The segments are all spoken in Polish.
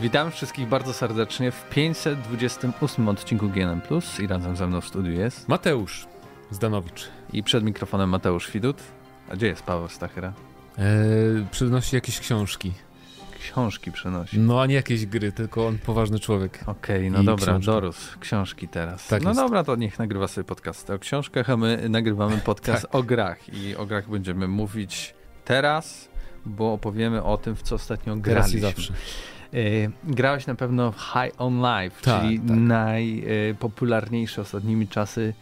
Witam wszystkich bardzo serdecznie w 528 odcinku GNM Plus i razem ze mną w studiu jest Mateusz Zdanowicz. i przed mikrofonem Mateusz Widut. A gdzie jest Paweł Stachyra? Eee, przynosi jakieś książki. Książki przynosi. No, a nie jakieś gry, tylko on poważny człowiek. Okej, no I dobra, książki. dorósł. Książki teraz. Tak no jest. dobra, to niech nagrywa sobie podcast o książkach, a my nagrywamy podcast Tak. o grach. I o grach będziemy mówić teraz, bo opowiemy o tym, w co ostatnio Teraz i graliśmy. zawsze. E, grałeś na pewno w High on Life, Tak, czyli tak. najpopularniejszy ostatnimi czasy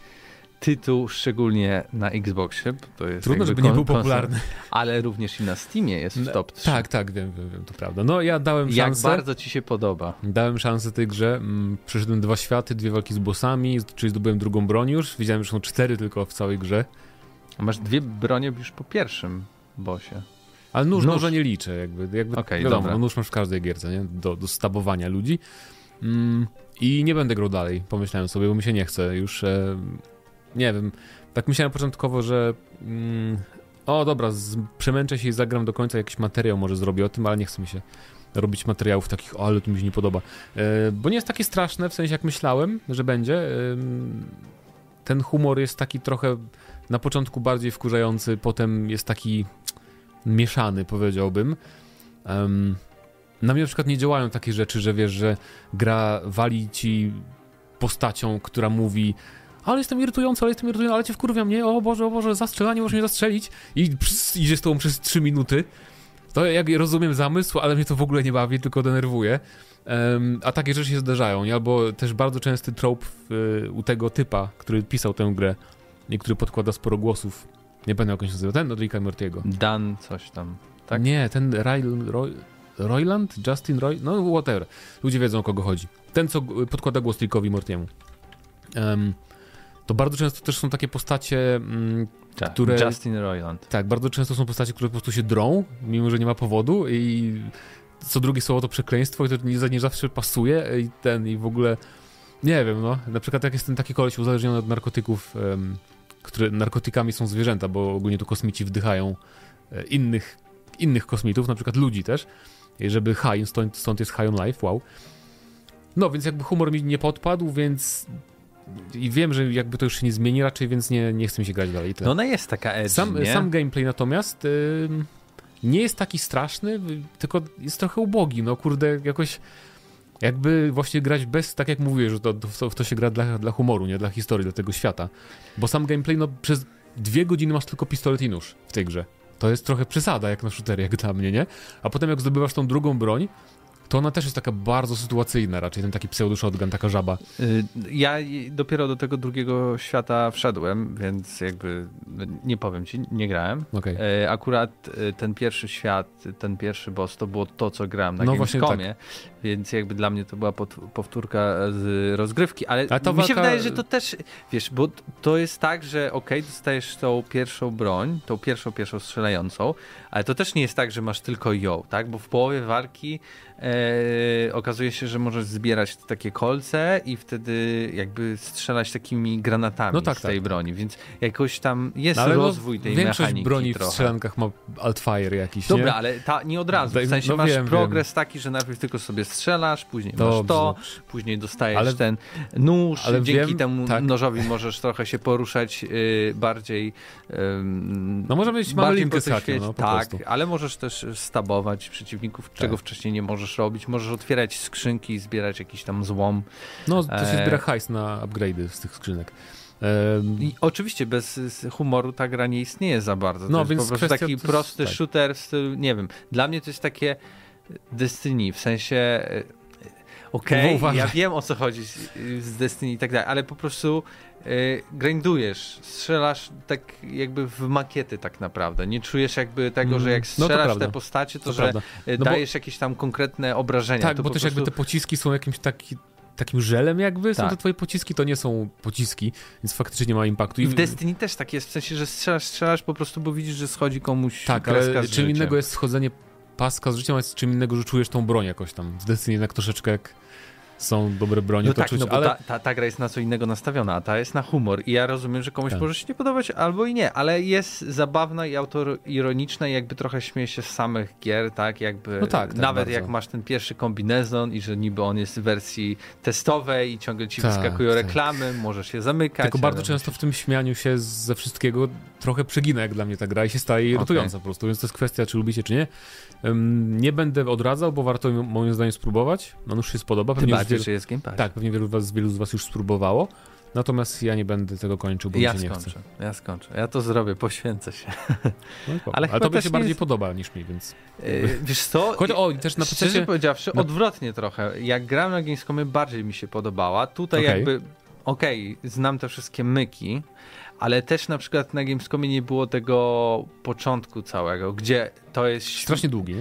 tytuł, szczególnie na Xboxie. bo To jest Trudno, żeby nie był popularny. Ale również i na Steamie jest w No, top 3. Tak, tak, wiem, wiem, wiem, to prawda. No, ja dałem Jak szansę. bardzo ci się podoba. Dałem szansę tej grze. Mm, Przeszedłem dwa światy, dwie walki z bossami, czyli zdobyłem drugą broń już. Widziałem, że są cztery tylko w całej grze. Masz dwie bronie już po pierwszym bossie. Ale nóż, Nóż. nie liczę, jakby. jakby Okej, wiadomo, dobra. nóż masz w każdej gierce, nie? Do, do stabowania ludzi. Mm, I nie będę grał dalej, pomyślałem sobie, bo mi się nie chce. Już e, nie wiem. Tak myślałem początkowo, że mm, o dobra, z, przemęczę się i zagram do końca jakiś materiał, może zrobię o tym, ale nie chce mi się robić materiałów takich, o, ale to mi się nie podoba. E, bo nie jest takie straszne, w sensie jak myślałem, że będzie. Em, ten humor jest taki trochę na początku bardziej wkurzający, potem jest taki mieszany, powiedziałbym. Em, na mnie na przykład nie działają takie rzeczy, że wiesz, że gra wali ci postacią, która mówi ale jestem irytujący, ale jestem irytujący, ale cię wkurwiam, nie? O Boże, o Boże, zastrzelanie, możesz mnie zastrzelić i pss, idzie z tobą przez 3 minuty. To jak rozumiem zamysł, ale mnie to w ogóle nie bawi, tylko denerwuje. Em, a takie rzeczy się zdarzają, nie? Albo też bardzo częsty trope w, u tego typa, który pisał tę grę i który podkłada sporo głosów. Nie będę jak się nazywa, ten od Ricka Mortiego. Dan coś tam. Tak? Nie, ten Roy, Roy, Royland? Justin Roy? No, whatever. Ludzie wiedzą, o kogo chodzi. Ten, co podkłada głos Rickowi Mortiemu. Em, to bardzo często też są takie postacie, mm, Tak, które- Justin Roiland. tak, bardzo często są postacie, które po prostu się drą, mimo że nie ma powodu i co drugie słowo to przekleństwo i to nie, nie zawsze pasuje i ten, i w ogóle nie wiem, no. Na przykład jak jest ten taki koleś uzależniony od narkotyków, em, które narkotykami są zwierzęta, bo ogólnie tu kosmici wdychają e, innych, innych kosmitów, na przykład ludzi też, i żeby high, stąd, stąd jest high on life, wow. No, więc jakby humor mi nie podpadł, więc i wiem, że jakby to już się nie zmieni raczej, więc nie, nie chce mi się grać dalej. No ona jest taka edgy, Sam, nie? sam gameplay natomiast ym, nie jest taki straszny, tylko jest trochę ubogi. No kurde, jakoś jakby właśnie grać bez, tak jak mówiłeś, że to, to, to się gra dla, dla humoru, nie dla historii, dla tego świata. Bo sam gameplay, no przez dwie godziny masz tylko pistolet i nóż w tej grze. To jest trochę przesada jak na shootery, jak dla mnie, nie? A potem jak zdobywasz tą drugą broń, to ona też jest taka bardzo sytuacyjna raczej, ten taki pseudo-shotgun, taka żaba. Y, Ja dopiero do tego drugiego świata wszedłem, więc jakby no, nie powiem ci, nie grałem. E, Akurat e, ten pierwszy świat, ten pierwszy boss to było to, co grałem na No właśnie Gamescomie, więc jakby dla mnie to była powtórka z rozgrywki, ale Ale ta mi się walka- wydaje, że to też, wiesz, bo to jest tak, że okej, dostajesz tą pierwszą broń, tą pierwszą, pierwszą strzelającą, ale to też nie jest tak, że masz tylko ją, tak, bo w połowie walki e, okazuje się, że możesz zbierać takie kolce i wtedy jakby strzelać takimi granatami No tak, z tej tak. broni, więc jakoś tam jest No, no, rozwój tej Większość mechaniki broni w trochę. strzelankach ma altfire jakiś, Dobra, nie? ale ta, nie od razu. W sensie no masz wiem, progres taki, że najpierw tylko sobie strzelasz, później masz Dobrze, to, dobrze. później dostajesz Ale- ten nóż. ale dzięki wiem, temu tak. nożowi możesz trochę się poruszać y, bardziej. ym, No może mieć mamy linkę z hakiem, no Tak, prostu. ale możesz też stabować przeciwników, czego wcześniej nie możesz robić. Możesz otwierać skrzynki i zbierać jakiś tam złom. No, to się Eee. zbiera hajs na upgrade'y z tych skrzynek. I oczywiście bez humoru ta gra nie istnieje za bardzo. To No, jest więc po prostu taki to prosty tak. shooter w stylu, nie wiem, dla mnie to jest takie Destiny, w sensie e, okej, Bo uważaj. ja wiem o co chodzi z, Destiny i tak dalej, ale po prostu e, grindujesz, strzelasz tak jakby w makiety tak naprawdę. Nie czujesz jakby tego, że jak Mm, no to strzelasz prawda. te postacie, to, to że e, No bo- dajesz jakieś tam konkretne obrażenia. Tak, to bo też prostu... jakby te pociski są jakimś taki, takim żelem jakby, są Tak. te twoje pociski, to nie są pociski, więc faktycznie nie ma impaktu. I w Destiny też tak jest, w sensie, że strzelasz, strzelasz po prostu, bo widzisz, że schodzi komuś Tak, ale czym życiem. innego jest schodzenie paska z życiem, a jest czym innego, że czujesz tą broń jakoś tam. Destiny jednak troszeczkę jak są dobre bronie, no to tak, czuć, no ale... ta, ta, ta gra jest na co innego nastawiona, a ta jest na humor i ja rozumiem, że komuś Tak. może się nie podobać albo i nie, ale jest zabawna i autoironiczna i jakby trochę śmieje się z samych gier, tak, jakby No tak, tak, nawet bardzo. jak masz ten pierwszy kombinezon i że niby on jest w wersji testowej i ciągle ci Tak, wyskakują tak. reklamy, możesz się zamykać. Tylko bardzo często w tym śmianiu się ze wszystkiego trochę przegina jak dla mnie ta gra i się staje irytująca po prostu, więc to jest kwestia, czy lubicie, czy nie. Nie będę odradzał, bo warto moim zdaniem spróbować. No już się spodoba. Tym Pewnie już bardziej, wielu, jest Game Pass. tak, pewnie wielu, was, wielu z was już spróbowało. Natomiast ja nie będę tego kończył, bo Ja mi się nie skończę, chce. ja skończę. Ja to zrobię, poświęcę się. No. Ale Ale, tobie się nie bardziej jest- podoba niż mi, więc... Yy, Wiesz co? Chodź, o, i też na Szczerze PC... powiedziawszy, na- odwrotnie trochę. Jak grałem na Gamescomie, bardziej mi się podobała. Tutaj Okej. jakby, okej, znam te wszystkie myki, ale też na przykład na Gamescomie nie było tego początku całego, gdzie to jest... Strasznie długi,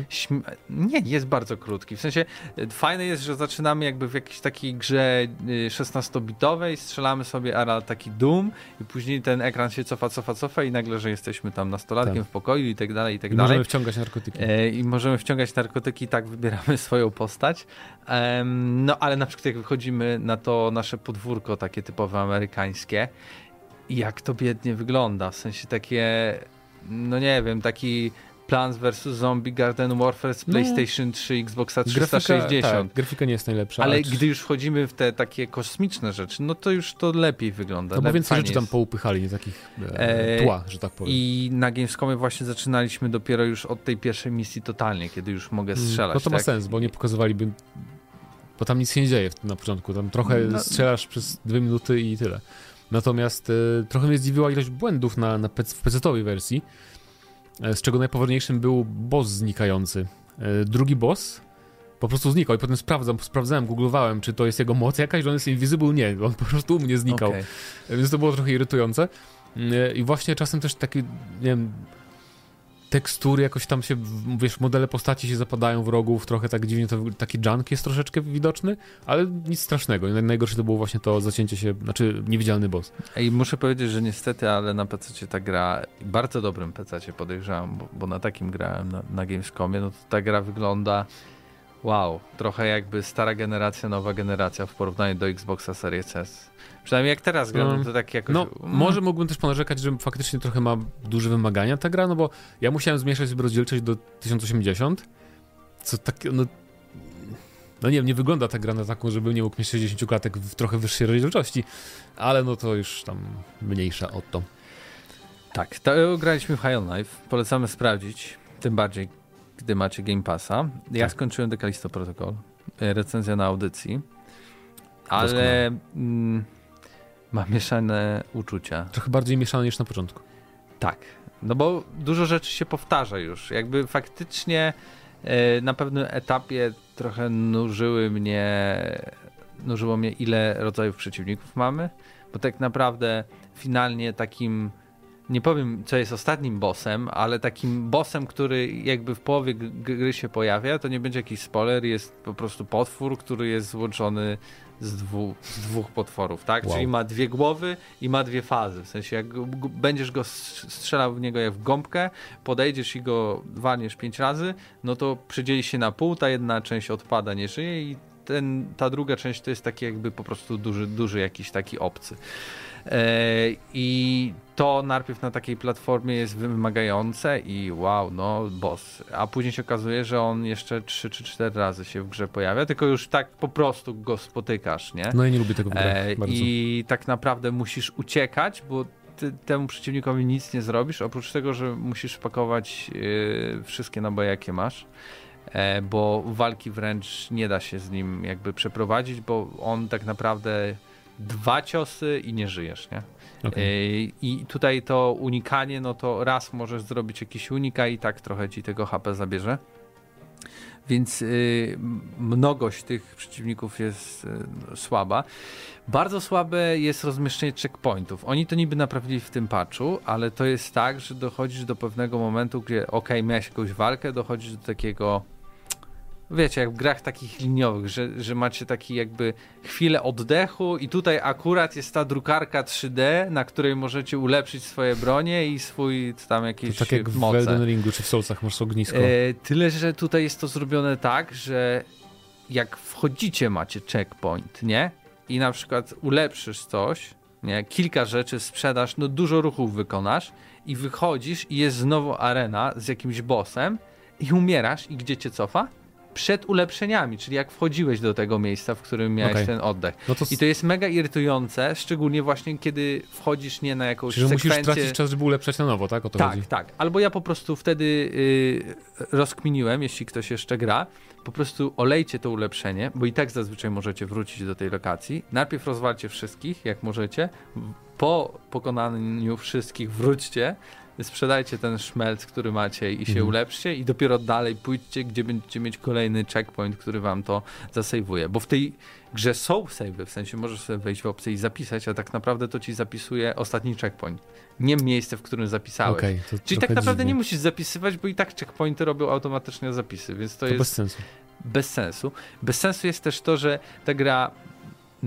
nie? jest bardzo krótki. W sensie e, fajne jest, że zaczynamy jakby w jakiejś takiej grze y, 16-bitowej, strzelamy sobie ara taki Doom i później ten ekran się cofa, cofa, cofa i nagle, że jesteśmy tam nastolatkiem Tak. w pokoju i tak dalej, i tak I dalej. możemy wciągać narkotyki. E, I możemy wciągać narkotyki, tak wybieramy swoją postać. Em, no ale na przykład jak wychodzimy na to nasze podwórko takie typowe amerykańskie, jak to biednie wygląda, w sensie takie, no nie wiem, taki Plants vs. Zombie Garden Warfare z No. PlayStation 3, Xboxa 360. tak, grafika nie jest najlepsza. Ale ale gdy już wchodzimy w te takie kosmiczne rzeczy, no to już to lepiej wygląda. No bo więcej rzeczy tam jest. poupychali, nie takich e, E, tła, że tak powiem. I na Gamescomie właśnie zaczynaliśmy dopiero już od tej pierwszej misji totalnie, kiedy już mogę strzelać. No to ma tak? sens, bo nie pokazywaliby. Bo tam nic się nie dzieje na początku. Tam trochę No. strzelasz przez dwie minuty i tyle. Natomiast e, trochę mnie zdziwiła ilość błędów na, na PC, w PC-owej wersji, e, z czego najpoważniejszym był boss znikający. E, drugi boss po prostu znikał i potem sprawdzam, sprawdzałem, googlowałem, czy to jest jego moc jakaś, że on jest invisible, nie, on po prostu u mnie znikał. Okej. Więc to było trochę irytujące. Yy, I właśnie czasem też takie, nie wiem, tekstury jakoś tam się, wiesz, modele postaci się zapadają w rogów, trochę tak dziwnie, to taki junk jest troszeczkę widoczny, ale nic strasznego. Naj- Najgorsze to było właśnie to zacięcie się, znaczy niewidzialny boss. I muszę powiedzieć, że niestety, ale na PC ta gra, bardzo dobrym PC podejrzewam, bo, bo na takim grałem na, na Gamescomie, no to ta gra wygląda wow, trochę jakby stara generacja, nowa generacja w porównaniu do Xboxa Series S. Przynajmniej jak teraz gram, no to tak jakoś... No, mm, może mógłbym też ponarzekać, że faktycznie trochę ma duże wymagania ta gra, no bo ja musiałem zmniejszać sobie rozdzielczość do 1080, co tak, no... No nie wiem, nie wygląda ta gra na taką, żeby nie mógł mieć 60 klatek w trochę wyższej rozdzielczości, ale no to już tam mniejsza o to. Tak, to graliśmy w High on Life, polecamy sprawdzić, tym bardziej, gdy macie Game Passa. Ja Tak. skończyłem The Callisto Protocol, e, recenzja na audycji, ale Doskonale. mm, mam mieszane uczucia. Trochę bardziej mieszane niż na początku. Tak, no bo dużo rzeczy się powtarza już. Jakby faktycznie e, na pewnym etapie trochę nużyły mnie, nużyło mnie ile rodzajów przeciwników mamy, bo tak naprawdę finalnie takim nie powiem, co jest ostatnim bossem, ale takim bossem, który jakby w połowie gry się pojawia, to nie będzie jakiś spoiler, jest po prostu potwór, który jest złączony z, dwu, z dwóch potworów, tak? Wow. Czyli ma dwie głowy i ma dwie fazy. W sensie, jak będziesz go strzelał w niego jak w gąbkę, podejdziesz i go walniesz pięć razy, no to przydzieli się na pół, ta jedna część odpada, nie żyje i ten, ta druga część to jest taki jakby po prostu duży, duży jakiś taki obcy. E, I to najpierw na takiej platformie jest wymagające i wow, no boss. A później się okazuje, że on jeszcze 3 czy 4 razy się w grze pojawia, tylko już tak po prostu go spotykasz, nie? No ja nie lubię tego w grach E. I tak naprawdę musisz uciekać, bo ty temu przeciwnikowi nic nie zrobisz, oprócz tego, że musisz pakować e, wszystkie naboje, jakie masz. E, bo walki wręcz nie da się z nim jakby przeprowadzić, bo on tak naprawdę dwa ciosy i nie żyjesz, nie? Okej. E, I tutaj to unikanie, no to raz możesz zrobić jakiś unika i tak trochę ci tego HP zabierze. Więc y, mnogość tych przeciwników jest y, słaba. Bardzo słabe jest rozmieszczenie checkpointów. Oni to niby naprawili w tym patchu, ale to jest tak, że dochodzisz do pewnego momentu, gdzie ok, miałeś jakąś walkę, dochodzisz do takiego wiecie, jak w grach takich liniowych, że, że macie taki jakby chwilę oddechu i tutaj akurat jest ta drukarka 3D, na której możecie ulepszyć swoje bronie i swój tam To jakieś tak jak w moce. Elden Ringu czy w Soulsach masz ognisko. E, tyle, że tutaj jest to zrobione tak, że jak wchodzicie macie checkpoint, nie? I na przykład ulepszysz coś, nie? Kilka rzeczy sprzedasz, no dużo ruchów wykonasz i wychodzisz i jest znowu arena z jakimś bossem i umierasz i gdzie cię cofa? Przed ulepszeniami, czyli jak wchodziłeś do tego miejsca, w którym miałeś okay. ten oddech. No to... I to jest mega irytujące, szczególnie właśnie kiedy wchodzisz nie na jakąś czyli sekwencję... musisz tracić czas, żeby ulepszać na nowo, tak? O to tak, chodzi. tak. Albo ja po prostu wtedy yy, rozkminiłem, jeśli ktoś jeszcze gra, po prostu olejcie to ulepszenie, bo i tak zazwyczaj możecie wrócić do tej lokacji. Najpierw rozwalcie wszystkich, jak możecie. Po pokonaniu wszystkich wróćcie sprzedajcie ten szmelc, który macie i się mhm. ulepszcie i dopiero dalej pójdźcie, gdzie będziecie mieć kolejny checkpoint, który wam to zasejwuje. Bo w tej grze są savey, w sensie możesz sobie wejść w opcję i zapisać, a tak naprawdę to ci zapisuje ostatni checkpoint. Nie miejsce, w którym zapisałeś. Okay, Czyli tak naprawdę dziwnie. nie musisz zapisywać, bo i tak checkpointy robią automatycznie zapisy, więc to, to jest... bez sensu. Bez sensu. Bez sensu jest też to, że ta gra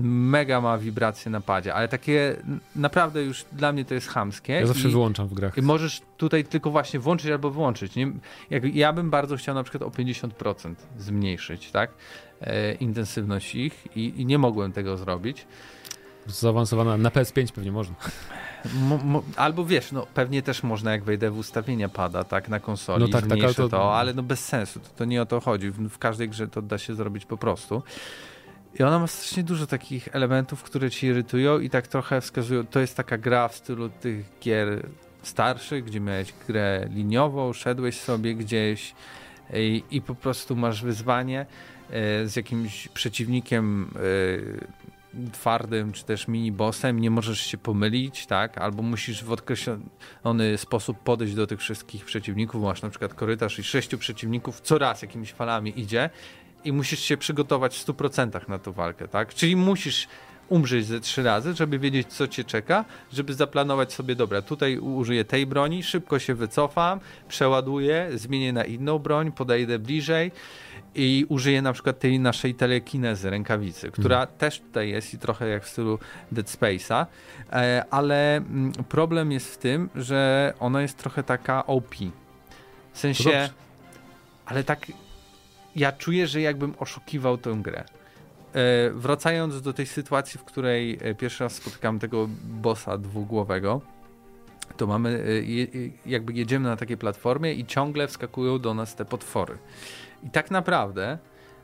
mega ma wibracje na padzie, ale takie naprawdę już dla mnie to jest chamskie. Ja zawsze wyłączam w grach. Możesz tutaj tylko właśnie włączyć albo wyłączyć. Nie? Jak, ja bym bardzo chciał na przykład o 50% zmniejszyć, tak? E, intensywność ich i, i, nie mogłem tego zrobić. Zaawansowana na PS5 pewnie można. Mo, mo, albo wiesz, no pewnie też można jak wejdę w ustawienia pada, tak, na konsoli, no tak, tak, ale to... to... ale no bez sensu, to, to nie o to chodzi. W, w każdej grze to da się zrobić po prostu. I ona ma strasznie dużo takich elementów, które ci irytują i tak trochę wskazują, to jest taka gra w stylu tych gier starszych, gdzie miałeś grę liniową, szedłeś sobie gdzieś i, i po prostu masz wyzwanie e, z jakimś przeciwnikiem e, twardym, czy też mini-bossem, nie możesz się pomylić, tak? Albo musisz w określony sposób podejść do tych wszystkich przeciwników. Masz na przykład korytarz i sześciu przeciwników coraz jakimiś falami idzie i musisz się przygotować w 100% na tą walkę, tak? Czyli musisz umrzeć ze trzy razy, żeby wiedzieć, co cię czeka, żeby zaplanować sobie, dobra, tutaj użyję tej broni, szybko się wycofam, przeładuję, zmienię na inną broń, podejdę bliżej i użyję na przykład tej naszej telekinezy, rękawicy, która hmm. też tutaj jest i trochę jak w stylu Dead Space'a, e, ale mm, problem jest w tym, że ona jest trochę taka OP. W sensie, ale tak ja czuję, że jakbym oszukiwał tę grę. E, wracając do tej sytuacji, w której e, pierwszy raz spotykam tego bossa dwugłowego, to mamy, e, je, jakby jedziemy na takiej platformie i ciągle wskakują do nas te potwory. I tak naprawdę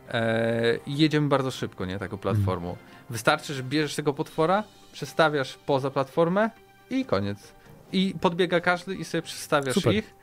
e, jedziemy bardzo szybko, nie, taką platformą. Mm. Wystarczy, że bierzesz tego potwora, przestawiasz poza platformę i koniec. I podbiega każdy i sobie przestawiasz Super. ich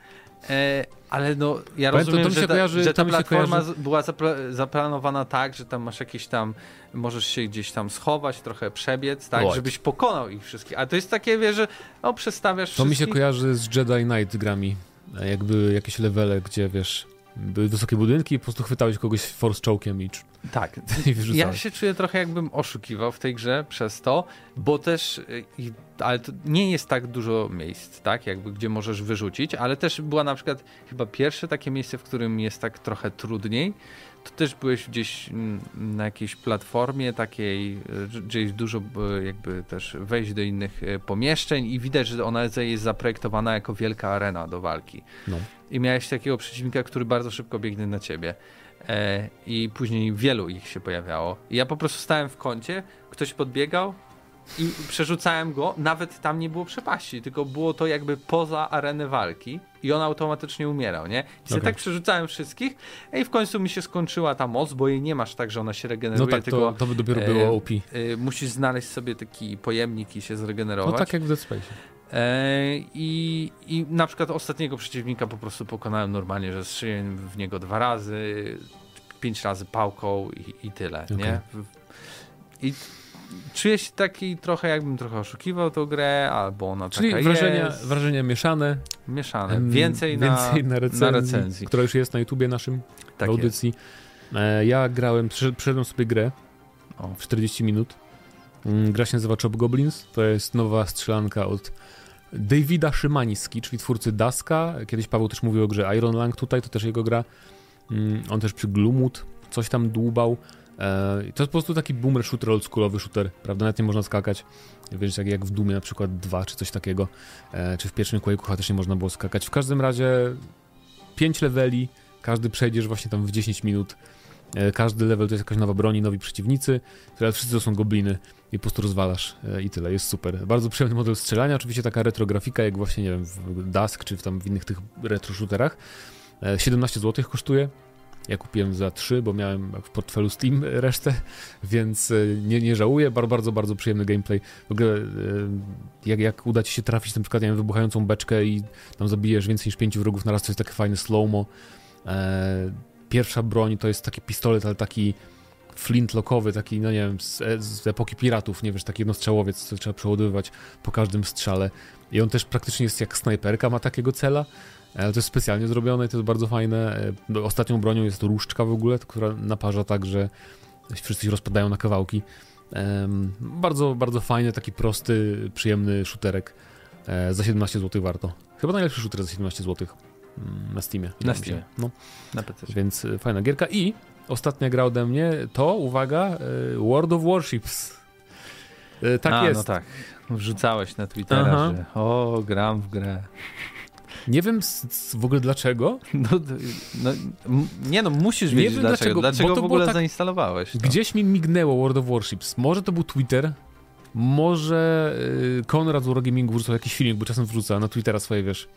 E, ale no, ja rozumiem, to, to że, kojarzy, ta, że ta platforma kojarzy... była zapla zaplanowana tak, że tam masz jakieś tam, możesz się gdzieś tam schować, trochę przebiec, tak, What? żebyś pokonał ich wszystkich. A to jest takie, wiesz, że no, przestawiasz To wszystkich. mi się kojarzy z Jedi Knight grami. Jakby jakieś levele, gdzie wiesz, były wysokie budynki i po prostu chwytałeś kogoś force choke'iem i tak. ja się czuję trochę jakbym oszukiwał w tej grze przez to, bo też, y, ale to nie jest tak dużo miejsc, tak, jakby gdzie możesz wyrzucić, ale też była na przykład chyba pierwsze takie miejsce, w którym jest tak trochę trudniej. To też byłeś gdzieś mm, na jakiejś platformie takiej, gdzie jest dużo y, jakby też wejść do innych pomieszczeń i widać, że ona jest zaprojektowana jako wielka arena do walki. No. I miałeś takiego przeciwnika, który bardzo szybko biegnie na ciebie. E, i później wielu ich się pojawiało. I ja po prostu stałem w kącie, ktoś podbiegał i przerzucałem go, nawet tam nie było przepaści, tylko było to jakby poza arenę walki i on automatycznie umierał, nie? I okay. tak przerzucałem wszystkich i w końcu mi się skończyła ta moc, bo jej nie masz tak, że ona się regeneruje, no tak, tylko to, to by dopiero było OP. E, e, musisz znaleźć sobie taki pojemnik i się zregenerować. No tak jak w Dead Space. E, I, I na przykład ostatniego przeciwnika po prostu pokonałem normalnie, że strzeliłem w niego dwa razy, pięć razy pałką i, i tyle, okay. nie? I czuję się taki trochę, jakbym trochę oszukiwał tą grę, albo ona Czyli taka wrażenia, jest. wrażenia mieszane. Mieszane. Więcej, więcej na, na, recenzji, na recenzji. Która już jest na YouTubie naszym, tak audycji. Jest. E, ja grałem, przeszedłem sobie grę o. w 40 minut. Mm, gra się nazywa Chop Goblins. To jest nowa strzelanka od Davida Szymański, czyli twórcy Daska. Kiedyś Paweł też mówił o grze Iron Lang tutaj, to też jego gra. Mm, on też przy Gloomwood coś tam dłubał. E, to jest po prostu taki boomer shooter, oldschoolowy shooter, prawda? Nawet nie można skakać. Wiesz, jak, jak w Dumie na przykład 2 czy coś takiego, e, czy w pierwszym Quake'u też nie można było skakać. W każdym razie 5 leveli, każdy przejdziesz właśnie tam w 10 minut E, każdy level to jest jakaś nowa broń, nowi przeciwnicy, ale wszyscy to są gobliny i po prostu rozwalasz i tyle, jest super. Bardzo przyjemny model strzelania, oczywiście taka retrografika, jak właśnie, nie wiem, w Dusk czy w tam w innych tych retro shooterach. 17 zł kosztuje, ja kupiłem za 3, bo miałem w portfelu Steam resztę, więc nie, nie żałuję. Bardzo, bardzo, bardzo przyjemny gameplay. W ogóle, jak, jak uda ci się trafić na przykład, nie wiem, wybuchającą beczkę i tam zabijesz więcej niż 5 wrogów na raz, to jest takie fajne slow-mo pierwsza broń to jest taki pistolet, ale taki flintlockowy, taki, no nie wiem, z, z, epoki piratów, nie wiesz, taki jednostrzałowiec, co trzeba przeładowywać po każdym strzale. I on też praktycznie jest jak snajperka, ma takiego cela, ale to jest specjalnie zrobione i to jest bardzo fajne. E, ostatnią bronią jest różdżka w ogóle, która naparza tak, że wszyscy się rozpadają na kawałki. Bardzo, bardzo fajny, taki prosty, przyjemny shooterek. E, za 17 zł warto. Chyba najlepszy shooter za 17 zł. Mm, na Steamie. Na Steamie. No. Na PC. Więc y, fajna gierka. I ostatnia gra ode mnie to, uwaga, World of Warships. Tak A, jest. no tak. Wrzucałeś na Twittera, Aha. że o, gram w grę. Nie wiem w ogóle dlaczego. No, no, nie no, musisz wiedzieć wiem dlaczego. Dlaczego, dlaczego w ogóle tak, zainstalowałeś to? Gdzieś mi mignęło World of Warships. Może to był Twitter, może Konrad z Eurogamingu wrzucał jakiś filmik, bo czasem wrzuca na Twittera swoje, wiesz,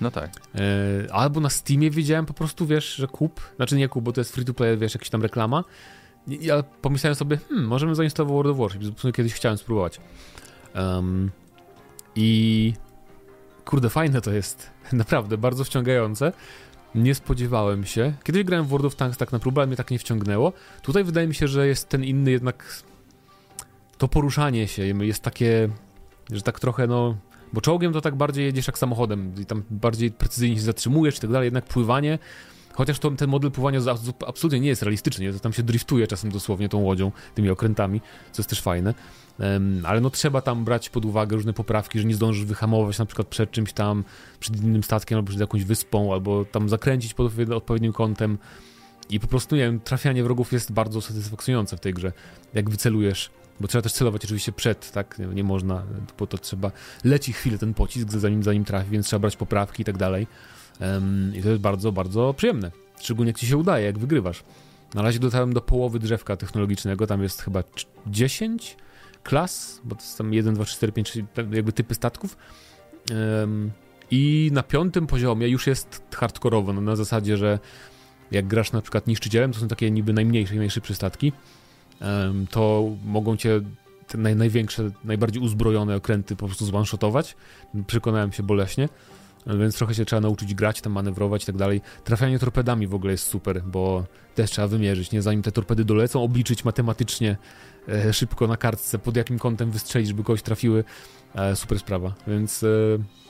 no tak. E, albo na Steamie wiedziałem po prostu, wiesz, że kup. Znaczy nie kup, bo to jest free to play, wiesz, jakaś tam reklama. Ja pomyślałem sobie, hmm, możemy zainstalować World of Warships, bo kiedyś chciałem spróbować. Um, I kurde, fajne to jest. Naprawdę, bardzo wciągające. Nie spodziewałem się. Kiedyś grałem w World of Tanks tak na próbę, ale mnie tak nie wciągnęło. Tutaj wydaje mi się, że jest ten inny jednak... To poruszanie się jest takie, że tak trochę, no bo czołgiem to tak bardziej jedziesz jak samochodem i tam bardziej precyzyjnie się zatrzymujesz i tak dalej, jednak pływanie Chociaż to, ten model pływania absolutnie nie jest realistyczny, to tam się driftuje czasem dosłownie tą łodzią, tymi okrętami, co jest też fajne. Um, ale no trzeba tam brać pod uwagę różne poprawki, że nie zdążysz wyhamować na przykład przed czymś tam, przed innym statkiem albo przed jakąś wyspą, albo tam zakręcić pod odpowiednim kątem. I po prostu, nie wiem, trafianie wrogów jest bardzo satysfakcjonujące w tej grze. Jak wycelujesz bo trzeba też celować oczywiście przed, tak? Nie, nie można, bo to trzeba. Leci chwilę ten pocisk, zanim, zanim trafi, więc trzeba brać poprawki i tak dalej. I to jest bardzo, bardzo przyjemne. Szczególnie jak ci się udaje, jak wygrywasz. Na razie dotarłem do połowy drzewka technologicznego, tam jest chyba 10 klas, bo to jest tam 1, 2, 3, 4, 5, jakby typy statków. I na piątym poziomie już jest hardkorowo, no na zasadzie, że jak grasz na przykład niszczycielem, to są takie niby najmniejsze i najszybsze statki, to mogą cię te naj, największe, najbardziej uzbrojone okręty po prostu zwanshotować. Przekonałem się boleśnie. Więc trochę się trzeba nauczyć grać, tam manewrować i tak dalej. Trafianie torpedami w ogóle jest super, bo też trzeba wymierzyć, nie? Zanim te torpedy dolecą, obliczyć matematycznie e, szybko na kartce, pod jakim kątem wystrzelić, żeby kogoś trafiły. E, super sprawa. Więc e,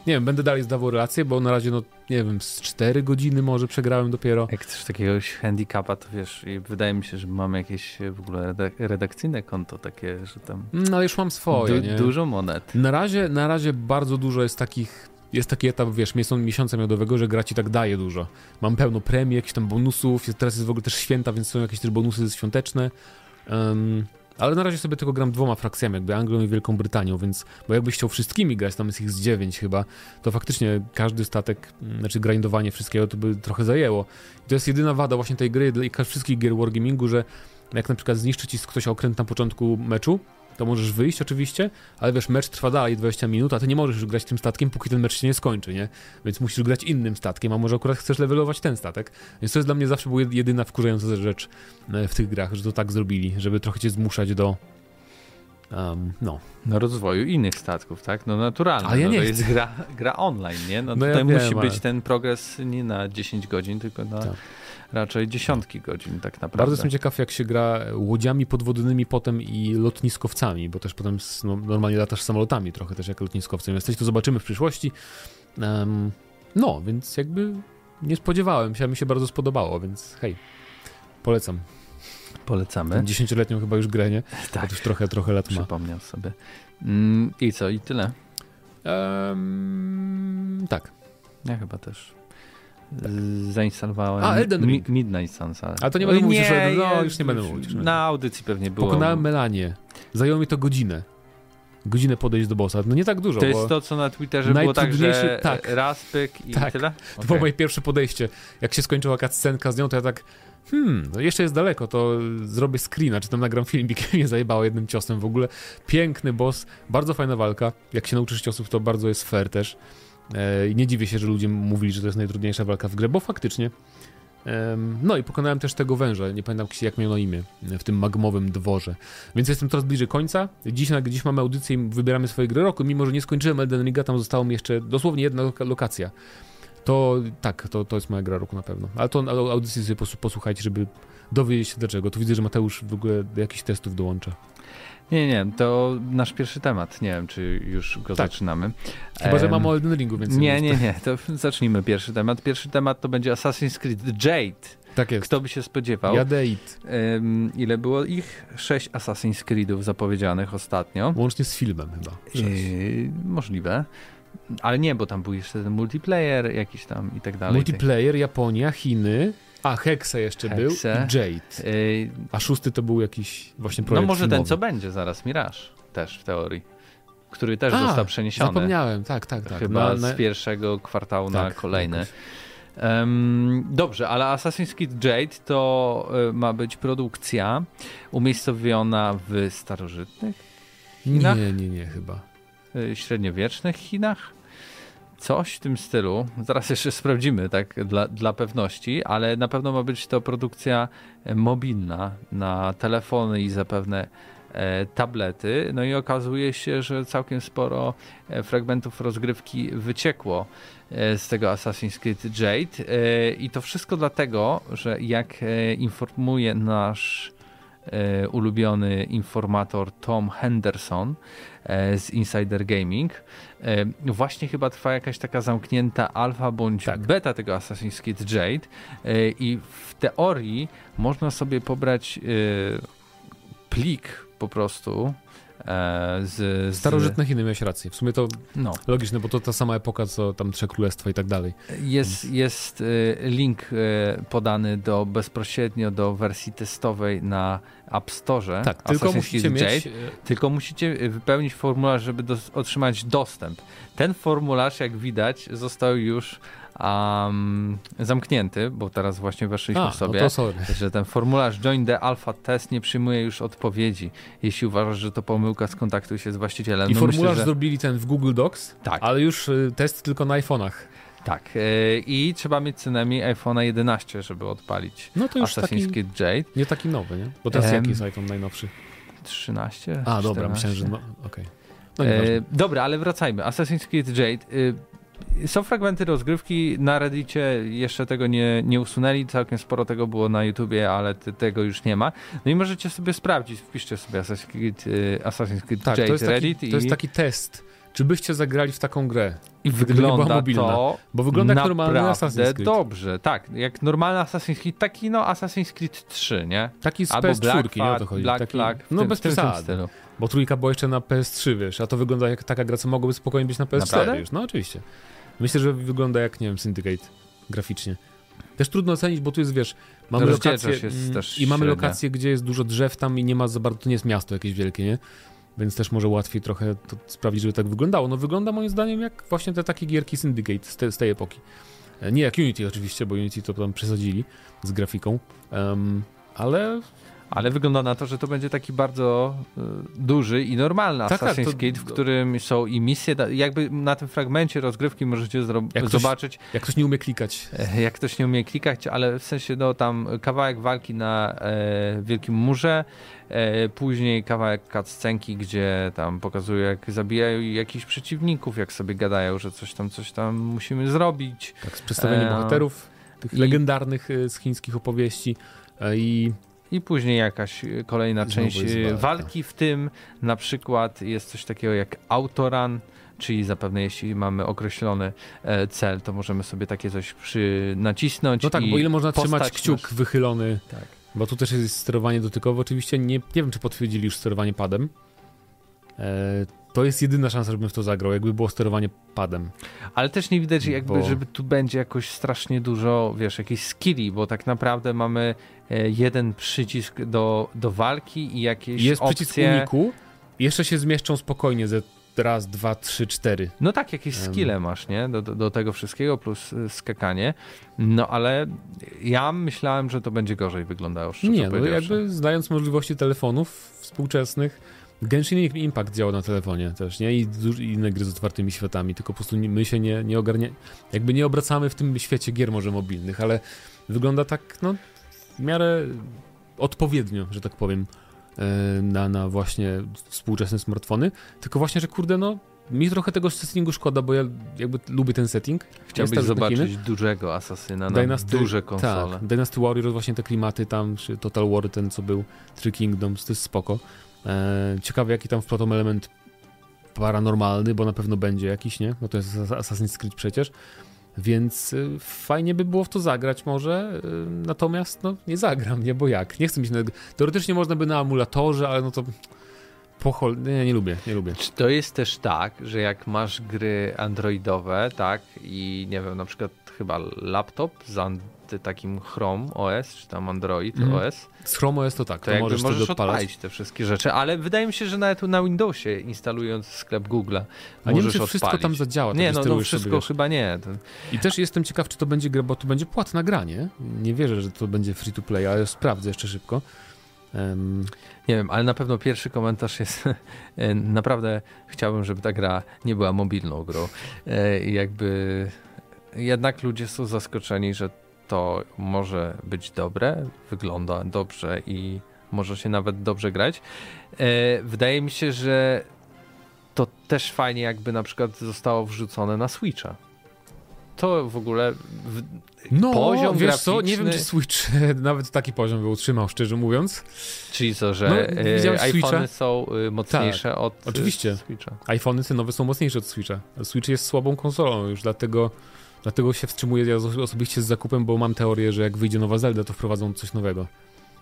nie wiem, będę dalej zdawał relacje, bo na razie, no nie wiem, z 4 godziny może przegrałem dopiero. Jak chcesz takiegoś handicapa, to wiesz, i wydaje mi się, że mamy jakieś e, w ogóle redakcyjne konto takie, że tam... No ale już mam swoje, du Dużo monet. Na razie, na razie bardzo dużo jest takich jest taki etap, wiesz, miesiąca miodowego, że gra ci tak daje dużo. Mam pełno premii, jakichś tam bonusów, teraz jest w ogóle też święta, więc są jakieś też bonusy świąteczne. Um, ale na razie sobie tylko gram dwoma frakcjami, jakby Anglią i Wielką Brytanią, więc, bo jakbyś chciał wszystkimi grać, tam jest ich z dziewięć chyba, to faktycznie każdy statek, mm, znaczy grindowanie wszystkiego to by trochę zajęło. I to jest jedyna wada właśnie tej gry i wszystkich gier Wargamingu, że jak na przykład zniszczy ci ktoś okręt na początku meczu, to możesz wyjść oczywiście, ale wiesz, mecz trwa dalej 20 minut, a ty nie możesz już grać tym statkiem, póki ten mecz się nie skończy, nie? Więc musisz grać innym statkiem, a może akurat chcesz levelować ten statek. Więc to jest dla mnie zawsze była jedyna wkurzająca rzecz e, w tych grach, że to tak zrobili, żeby trochę cię zmuszać do Um, no. no. rozwoju innych statków, tak? No naturalnie. Ale ja no, nie to chcę. jest gra, gra online, nie? No, no tutaj ja musi wiem, być ale... ten progres nie na 10 godzin, tylko na tak raczej dziesiątki godzin tak naprawdę. Bardzo jestem ciekaw, jak się gra łodziami podwodnymi potem i lotniskowcami, bo też potem no, normalnie latasz samolotami trochę też jak lotniskowcem jesteś, to zobaczymy w przyszłości. Um, no, więc jakby nie spodziewałem się, a mi się bardzo spodobało, więc hej, polecam. Polecamy. Dziesięcioletnią chyba już grę, nie? Tak. już trochę, trochę lat ma. Przypomniał sobie. Mm, I co, i tyle? Um, tak. Ja chyba też tak. zainstalowałem A, Elden Ring. Midnight Suns. Ale, ale to nie będę mówić, że no, już nie będę mówić. Na audycji pewnie było. Pokonałem Melanie. Zajęło mi to godzinę. godzinę podejść do bossa. No nie tak dużo, To bo jest to, co na Twitterze było tak, że najtrudniejszy- tak. raz, pyk i Tak. tyle? To było moje pierwsze podejście. Jak się skończyła cutscenka z nią, to ja tak hmm, no jeszcze jest daleko, to zrobię screena, czy tam nagram filmik, mnie zajebało jednym ciosem w ogóle. Piękny boss, bardzo fajna walka. Jak się nauczysz ciosów, to bardzo jest fair też. E, I nie dziwię się, że ludzie mówili, że to jest najtrudniejsza walka w grze, bo faktycznie. No i pokonałem też tego węża, nie pamiętam jak miał na imię, w tym magmowym dworze. Więc jestem coraz bliżej końca. Dziś, na, dziś mamy audycję i wybieramy swoje gry roku. Mimo, że nie skończyłem Elden Ringa, tam została mi jeszcze dosłownie jedna loka- lokacja. To tak, to, to jest moja gra roku na pewno. Ale to au- audycję sobie pos- posłuchajcie, żeby dowiedzieć się dlaczego. Tu widzę, że Mateusz w ogóle jakichś testów dołącza. Nie, nie, to nasz pierwszy temat. Nie wiem, czy już go Tak. zaczynamy. Chyba, że Em, mam o Elden Ringu, więc... Nie, nie, nie, to zacznijmy pierwszy temat. Pierwszy temat to będzie Assassin's Creed Jade. Tak jest. Kto by się spodziewał? Jadeit. Em, ile było ich? Sześć Assassin's Creedów zapowiedzianych ostatnio. Łącznie z filmem chyba. Yy, możliwe. Ale nie, bo tam był jeszcze ten multiplayer jakiś tam i tak dalej. Multiplayer, Japonia, Chiny, a Hexa jeszcze Hexe. był i Jade. Yy, A szósty to był jakiś właśnie no projekt może ten, filmowy. co będzie zaraz, Mirage też w teorii. Który też A, został przeniesiony. Zapomniałem, tak, tak, tak. Chyba Na- na- z pierwszego kwartału na tak, kolejny. jakoś. Em, dobrze, ale Assassin's Creed Jade to y, ma być produkcja umiejscowiona w starożytnych Chinach? Nie, nie, nie, chyba. y, średniowiecznych Chinach. Coś w tym stylu. Zaraz jeszcze sprawdzimy, tak, dla, dla pewności, ale na pewno ma być to produkcja e, mobilna na telefony i zapewne e, tablety. No i okazuje się, że całkiem sporo e, fragmentów rozgrywki wyciekło z tego Assassin's Creed Jade. I to wszystko dlatego, że jak informuje nasz ulubiony informator Tom Henderson e, z Insider Gaming. E, właśnie chyba trwa jakaś taka zamknięta alfa bądź Tak. beta tego Assassin's Creed Jade e, i w teorii można sobie pobrać e, plik po prostu e, z, z Starożytne Chiny, miałeś rację. W sumie to no, logiczne, bo to ta sama epoka, co tam Trzech Królestwa i tak dalej. Jest, jest e, link e, podany do bezpośrednio do wersji testowej na App Store. Tak, tylko musicie mieć... Jade. Tylko musicie wypełnić formularz, żeby dos- otrzymać dostęp. Ten formularz, jak widać, został już um, zamknięty, bo teraz właśnie weszliśmy A, sobie. no to sorry. Że ten formularz Join the Alpha Test nie przyjmuje już odpowiedzi. Jeśli uważasz, że to pomyłka, skontaktuj się z właścicielem. I No formularz myślę, że... zrobili ten w Google Docs, Tak. ale już y, test tylko na iPhone'ach. Tak. e, I trzeba mieć co najmniej iPhone'a 11, żeby odpalić No to już Assassin's Creed Jade. nie taki nowy, nie? Bo teraz jaki jest iPhone najnowszy? 13? A, dobra, 14? myślałem, że no, okej. No. E, dobra, ale wracajmy. Assassin's Creed Jade. Y, są fragmenty rozgrywki na Reddicie, jeszcze tego nie, nie usunęli, całkiem sporo tego było na YouTubie, ale te, tego już nie ma. No i możecie sobie sprawdzić, wpiszcie sobie Assassin's Creed, y, Assassin's Creed tak, Jade to jest, taki, Reddit to i, jest taki test. Czy byście zagrali w taką grę? i wygląda to Bo wygląda jak normalny Assassin's Creed. dobrze, tak, jak normalny Assassin's Creed, taki no Assassin's Creed 3, nie? Taki z Albo PS4, Black nie o to chodzi. Black taki, w no tym, bez przesady. Bo trójka była jeszcze na PS3, wiesz, a to wygląda jak taka gra, co mogłoby spokojnie być na PS4 Naprawdę? już. No oczywiście. Myślę, że wygląda jak, nie wiem, Syndicate graficznie. Też trudno ocenić, bo tu jest, wiesz, mamy lokacje jest mm, i mamy lokacje, gdzie jest dużo drzew tam i nie ma za bardzo, to nie jest miasto jakieś wielkie, nie? Więc też może łatwiej trochę to sprawić, żeby tak wyglądało. No wygląda moim zdaniem jak właśnie te takie gierki Syndicate z, te, z tej epoki. E, Nie jak Unity oczywiście, bo Unity to tam przesadzili z grafiką, Em, ale Ale wygląda na to, że to będzie taki bardzo y, duży i normalny Tak, tak, Assassin's to- Creed, w którym są i misje, jakby na tym fragmencie rozgrywki możecie Jak ktoś- zobaczyć, jak ktoś nie umie klikać, e, jak ktoś nie umie klikać, ale w sensie no tam kawałek walki na e, Wielkim Murze, e, później kawałek cutscenki, gdzie tam pokazują jak zabijają jakichś przeciwników, jak sobie gadają, że coś tam, coś tam musimy zrobić. tak, z przedstawieniem E, bohaterów, tych i- legendarnych e, z chińskich opowieści. E, i I później jakaś e, kolejna Znowu część e, walka. walki, w tym na przykład jest coś takiego jak autorun, czyli zapewne jeśli mamy określony e, cel, to możemy sobie takie coś przy nacisnąć. No tak, bo ile można trzymać kciuk nasz- wychylony, Tak. bo tu też jest sterowanie dotykowe. Oczywiście nie, nie wiem, czy potwierdzili już sterowanie padem. E, to jest jedyna szansa, żebym w to zagrał, jakby było sterowanie padem. Ale też nie widać jakby, Bo- żeby tu będzie jakoś strasznie dużo, wiesz, jakichś skilli, bo tak naprawdę mamy e, jeden przycisk do, do walki i jakieś Jest opcje. przycisk uniku, Jeszcze się zmieszczą spokojnie ze raz, dwa, trzy, cztery. No tak, jakieś skille masz, nie? Do, do, do, tego wszystkiego plus y, skakanie. No ale ja myślałem, że to będzie gorzej wyglądało. Nie, no jakby znając możliwości telefonów współczesnych, Genshin Impact działa na telefonie też, nie? I inne gry z otwartymi światami, tylko po prostu my się nie, nie ogarnia, jakby nie obracamy w tym świecie gier może mobilnych, ale wygląda tak, no, w miarę odpowiednio, że tak powiem, e, na, na właśnie współczesne smartfony, tylko właśnie, że kurde, no, mi trochę tego settingu szkoda, bo ja jakby lubię ten setting. Chciałbyś zobaczyć dużego asasyna na Dynasty, duże konsole. Tak, Dynasty Warriors, właśnie te klimaty tam, czy Total War, ten co był, Three Kingdoms, to jest spoko. E, ciekawe, jaki tam wplotą element paranormalny, bo na pewno będzie jakiś, nie? No to jest Assassin's Creed przecież. Więc y, fajnie by było w to zagrać może, y, natomiast no nie zagram, nie, bo jak? Nie chcę mieć... Teoretycznie można by na emulatorze, ale no to... Pochol... Nie, nie lubię, nie lubię. Czy to jest też tak, że jak masz gry androidowe, tak, i nie wiem, na przykład chyba laptop z takim Chrome OS, czy tam Android mm. OS. Z Chrome OS to tak, to, to możesz, możesz odpalić te wszystkie rzeczy, ale wydaje mi się, że nawet na Windowsie instalując sklep Google A nie wiem, czy wszystko tam zadziała. Nie, no, no wszystko sobie, chyba nie. I też jestem ciekaw, czy to będzie gra, bo to będzie płatna gra, nie? Nie wierzę, że to będzie free to play, ale sprawdzę jeszcze szybko. Um... Nie wiem, ale na pewno pierwszy komentarz jest naprawdę chciałbym, żeby ta gra nie była mobilną grą. E, jakby jednak ludzie są zaskoczeni, że to może być dobre, wygląda dobrze i może się nawet dobrze grać. E, wydaje mi się, że to też fajnie jakby na przykład zostało wrzucone na Switcha. To w ogóle w, no, poziom wiesz graficzny... co, nie wiem czy Switch nawet taki poziom by utrzymał, szczerze mówiąc. Czyli co, że no, e, iPhony są y, mocniejsze tak, od oczywiście. Switcha. iPhony te nowe są mocniejsze od Switcha. Switch jest słabą konsolą już, dlatego Dlatego się wstrzymuję ja osobiście z zakupem, bo mam teorię, że jak wyjdzie nowa Zelda, to wprowadzą coś nowego.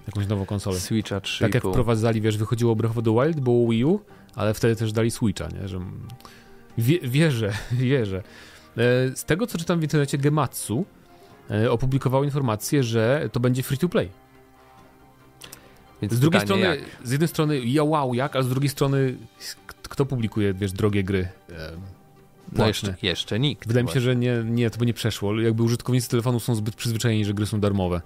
Jakąś nową konsolę. Switcha 3. Tak jak wprowadzali, wiesz, wychodziło Breath of the Wild, było Wii U, ale wtedy też dali Switcha, nie? Że... Wie, wierzę, wierzę. E, z tego, co czytam w internecie, Gematsu e, opublikował informację, że to będzie free to play. Więc z drugiej strony, jak? z jednej strony, ja wow, jak, a z drugiej strony, kto publikuje, wiesz, drogie gry? No jeszcze, jeszcze nikt. Wydaje mi się, że nie, nie, to by nie przeszło. Jakby użytkownicy telefonu są zbyt przyzwyczajeni, że gry są darmowe.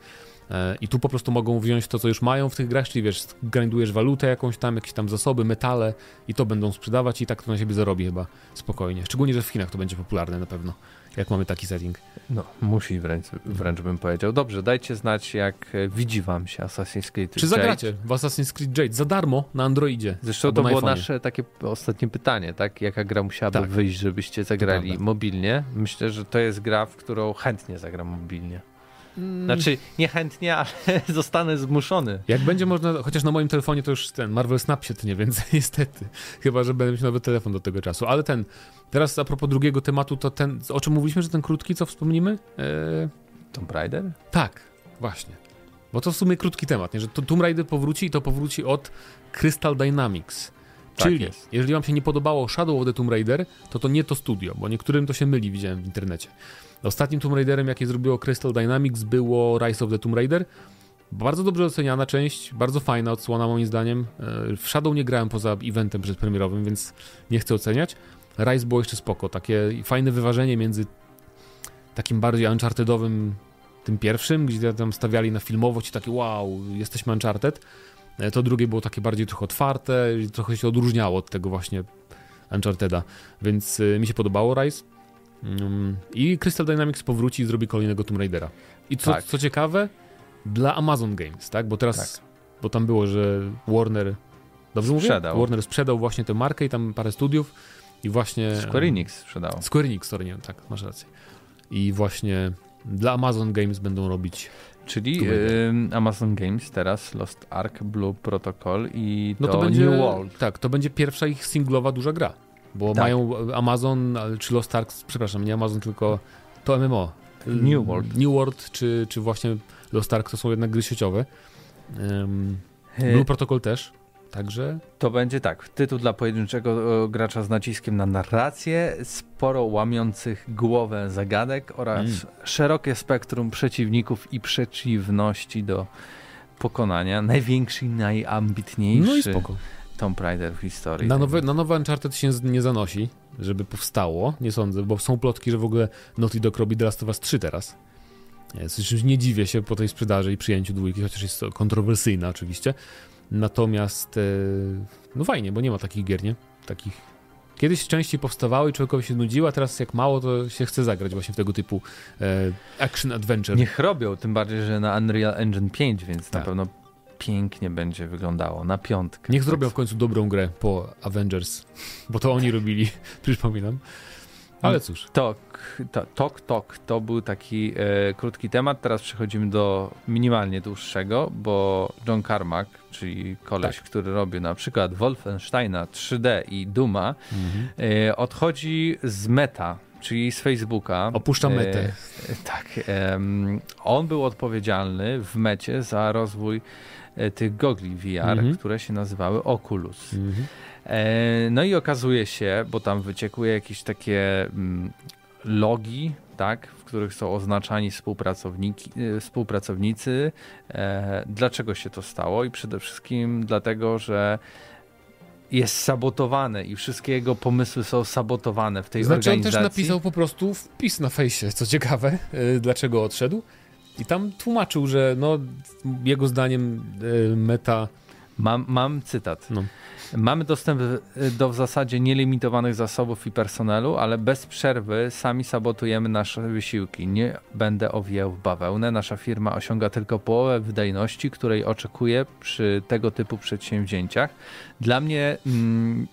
E, I tu po prostu mogą wziąć to, co już mają w tych grach, czyli wiesz, grindujesz walutę jakąś tam, jakieś tam zasoby, metale i to będą sprzedawać i tak to na siebie zarobi chyba spokojnie. Szczególnie, że w Chinach to będzie popularne na pewno jak mamy taki setting. No, musi wręcz, wręcz bym powiedział. Dobrze, dajcie znać, jak e, widzi wam się Assassin's Creed Czy zagracie w Assassin's Creed Jade za darmo na Androidzie? Zresztą to było nasze takie ostatnie pytanie, tak? Jaka gra musiałaby tak. wyjść, żebyście zagrali mobilnie? Myślę, że to jest gra, w którą chętnie zagram mobilnie. Mm. Znaczy, niechętnie, ale zostanę zmuszony. Jak będzie można, chociaż na moim telefonie to już ten Marvel Snap się nie więc niestety. Chyba, że będę mieć nowy telefon do tego czasu. Ale ten, teraz a propos drugiego tematu, to ten, o czym mówiliśmy, że ten krótki, co wspomnimy? Eee... Tomb Raider? Tak, właśnie. Bo to w sumie krótki temat, nie? że to Tomb Raider powróci i to powróci od Crystal Dynamics. Tak Czyli, jest. jeżeli wam się nie podobało Shadow of the Tomb Raider, to to nie to studio, bo niektórym to się myli, widziałem w internecie. Ostatnim Tomb Raiderem, jakie zrobiło Crystal Dynamics, było Rise of the Tomb Raider. Bardzo dobrze oceniana część, bardzo fajna odsłona moim zdaniem. E, w Shadow nie grałem poza eventem przedpremierowym, więc nie chcę oceniać. Rise było jeszcze spoko, takie fajne wyważenie między takim bardziej unchartedowym tym pierwszym, gdzie tam stawiali na filmowość i takie wow, jesteśmy Uncharted. E, to drugie było takie bardziej trochę otwarte, trochę się odróżniało od tego właśnie Uncharteda, więc e, mi się podobało Rise. Mm, I Crystal Dynamics powróci i zrobi kolejnego Tomb Raidera. I co, tak. co ciekawe, dla Amazon Games, tak? Bo teraz, tak. bo tam było, że Warner, dobrze sprzedał. mówię? Warner sprzedał właśnie tę markę i tam parę studiów i właśnie... Square Enix sprzedał. Square Enix, sorry, nie, tak, masz rację. I właśnie dla Amazon Games będą robić Czyli y, Amazon Games teraz Lost Ark, Blue Protocol i no to, to będzie, New World. Tak, to będzie pierwsza ich singlowa duża gra. Bo tak. mają Amazon, czy Lost Ark, przepraszam, nie Amazon, tylko to MMO. New World. New World, czy, czy właśnie Lost Ark to są jednak gry sieciowe. Um, Blue Protocol też. Także. To będzie tak. Tytuł dla pojedynczego gracza z naciskiem na narrację, sporo łamiących głowę zagadek oraz mm. szerokie spektrum przeciwników i przeciwności do pokonania. Największy i najambitniejszy. No i spoko Tomb Raider w historii. Na nowe, na nowe Uncharted się nie zanosi, żeby powstało, nie sądzę, bo są plotki, że w ogóle Naughty Dog robi The Last of Us 3 teraz. Jest, nie dziwię się po tej sprzedaży i przyjęciu dwójki, chociaż jest to kontrowersyjna oczywiście. Natomiast, e, no fajnie, bo nie ma takich gier, nie? Takich. Kiedyś częściej powstawały i człowiekowi się nudziło, a teraz jak mało, to się chce zagrać właśnie w tego typu e, action adventure. Niech robią, tym bardziej, że na Unreal Engine 5, więc tak. na pewno pięknie będzie wyglądało, na piątkę. Niech zrobią w końcu dobrą grę po Avengers, bo to oni robili, przypominam. Ale cóż. Tok, to, tok, tok. To był taki e, krótki temat. Teraz przechodzimy do minimalnie dłuższego, bo John Carmack, czyli koleś, tak. który robi na przykład Wolfensteina 3D i Duma, mhm. e, odchodzi z Meta, czyli z Facebooka. Opuszcza e, metę. E, tak. on był odpowiedzialny w mecie za rozwój tych gogli VR, mhm. które się nazywały Oculus. Mhm. E, no i okazuje się, bo tam wyciekuje jakieś takie mm, logi, tak, w których są oznaczani współpracowniki, e, współpracownicy. E, dlaczego się to stało? I przede wszystkim dlatego, że jest sabotowane i wszystkie jego pomysły są sabotowane w tej znaczy, organizacji. on też napisał po prostu wpis na fejsie, co ciekawe, dlaczego odszedł. I tam tłumaczył, że no, jego zdaniem meta... Mam, mam cytat. No. Mamy dostęp do w zasadzie nielimitowanych zasobów i personelu, ale bez przerwy sami sabotujemy nasze wysiłki. Nie będę owijał w bawełnę. Nasza firma osiąga tylko połowę wydajności, której oczekuje przy tego typu przedsięwzięciach. Dla mnie mm,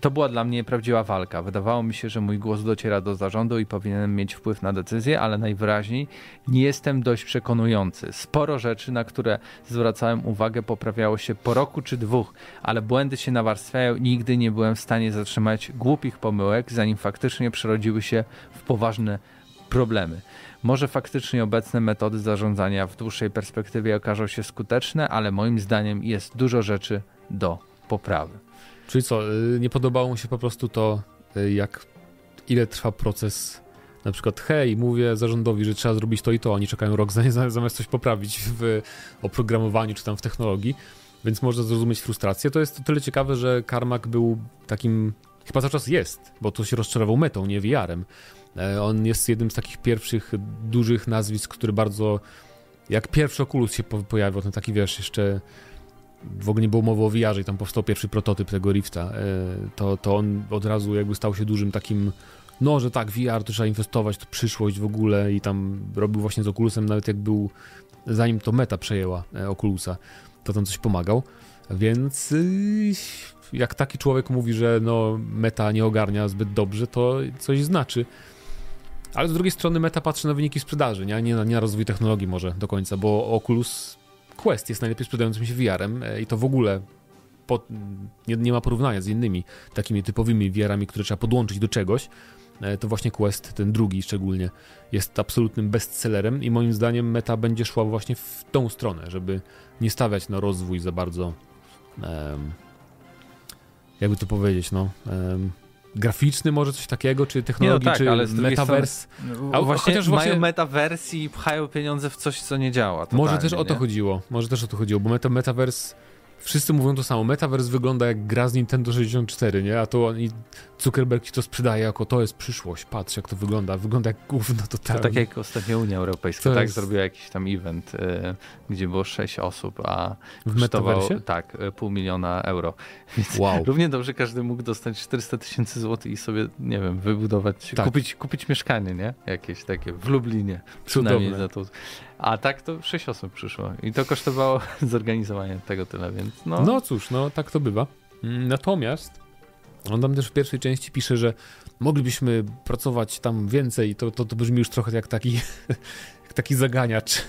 to była dla mnie prawdziwa walka. Wydawało mi się, że mój głos dociera do zarządu i powinienem mieć wpływ na decyzję, ale najwyraźniej nie jestem dość przekonujący. Sporo rzeczy, na które zwracałem uwagę, poprawiało się po roku czy dwóch, ale błędy się nawarstwiają nigdy nie byłem w stanie zatrzymać głupich pomyłek, zanim faktycznie przerodziły się w poważne problemy. Może faktycznie obecne metody zarządzania w dłuższej perspektywie okażą się skuteczne, ale moim zdaniem jest dużo rzeczy do poprawy. Czyli co, y, nie podobało mu się po prostu to, y, jak ile trwa proces na przykład hej, mówię zarządowi, że trzeba zrobić to i to, oni czekają rok zamiast coś poprawić w oprogramowaniu czy tam w technologii, więc można zrozumieć frustrację. To jest to tyle ciekawe, że Carmack był takim, chyba cały czas jest, bo to się rozczarował metą, nie VR-em. E, on jest jednym z takich pierwszych dużych nazwisk, który bardzo, jak pierwszy Oculus się pojawił, ten taki wiesz, jeszcze w ogóle nie było mowy o VR i tam powstał pierwszy prototyp tego Rifta, e, to, to on od razu jakby stał się dużym takim no, że tak, VR to trzeba inwestować, to przyszłość w ogóle i tam robił właśnie z Oculusem, nawet jak był, zanim to Meta przejęła e, Oculusa, to tam coś pomagał, więc y, jak taki człowiek mówi, że no Meta nie ogarnia zbyt dobrze, to coś znaczy. Ale z drugiej strony Meta patrzy na wyniki sprzedaży, nie, nie, na, nie na rozwój technologii może do końca, bo Oculus Quest jest najlepiej sprzedającym się VR-em e, i to w ogóle po, nie, nie, ma porównania z innymi takimi typowymi VR-ami, które trzeba podłączyć do czegoś. E, to właśnie Quest, ten drugi szczególnie, jest absolutnym bestsellerem i moim zdaniem meta będzie szła właśnie w tą stronę, żeby nie stawiać na rozwój za bardzo um, jakby to powiedzieć, no um, graficzny może coś takiego, czy technologii, no tak, czy ale metavers. Strony, a, właśnie chociaż mają właśnie... metavers i pchają pieniądze w coś, co nie działa. Może też o to nie? chodziło. Może też o to chodziło, bo meta, metavers wszyscy mówią to samo. Metaverse wygląda jak gra z Nintendo 64, nie? A to oni, Zuckerberg ci to sprzedaje jako to jest przyszłość. Patrz, jak to wygląda. Wygląda jak gówno totalnie. To tak jak ostatnio Unia Europejska, to tak? Jest... Zrobiła jakiś tam event, y, gdzie było 6 osób, a w Metaverse? Tak, y, pół miliona euro. Więc wow. równie dobrze każdy mógł dostać 400 tysięcy złotych i sobie, nie wiem, wybudować, tak. kupić, kupić mieszkanie, nie? Jakieś takie w Lublinie. Przynajmniej Cudowne. za to. A tak to 6 osób przyszło i to kosztowało zorganizowanie tego tyle, więc no. No cóż, no tak to bywa. Mm, natomiast on tam też w pierwszej części pisze, że moglibyśmy pracować tam więcej, to, to, to brzmi już trochę jak taki, jak taki zaganiacz,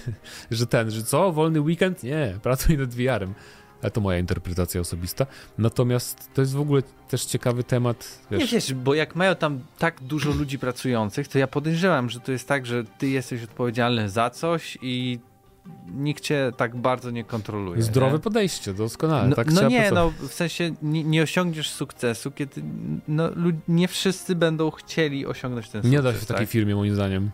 że ten, że co, wolny weekend? Nie, pracuj nad VR-em. Ale to moja interpretacja osobista. Natomiast to jest w ogóle też ciekawy temat. Wiesz. Nie wiesz, bo jak mają tam tak dużo ludzi pracujących, to ja podejrzewam, że to jest tak, że ty jesteś odpowiedzialny za coś i nikt cię tak bardzo nie kontroluje. Zdrowe nie? podejście, doskonale. No, tak no nie, no w sensie nie, nie, osiągniesz sukcesu, kiedy no, nie wszyscy będą chcieli osiągnąć ten sukces. Nie da się w takiej tak? firmie, moim zdaniem.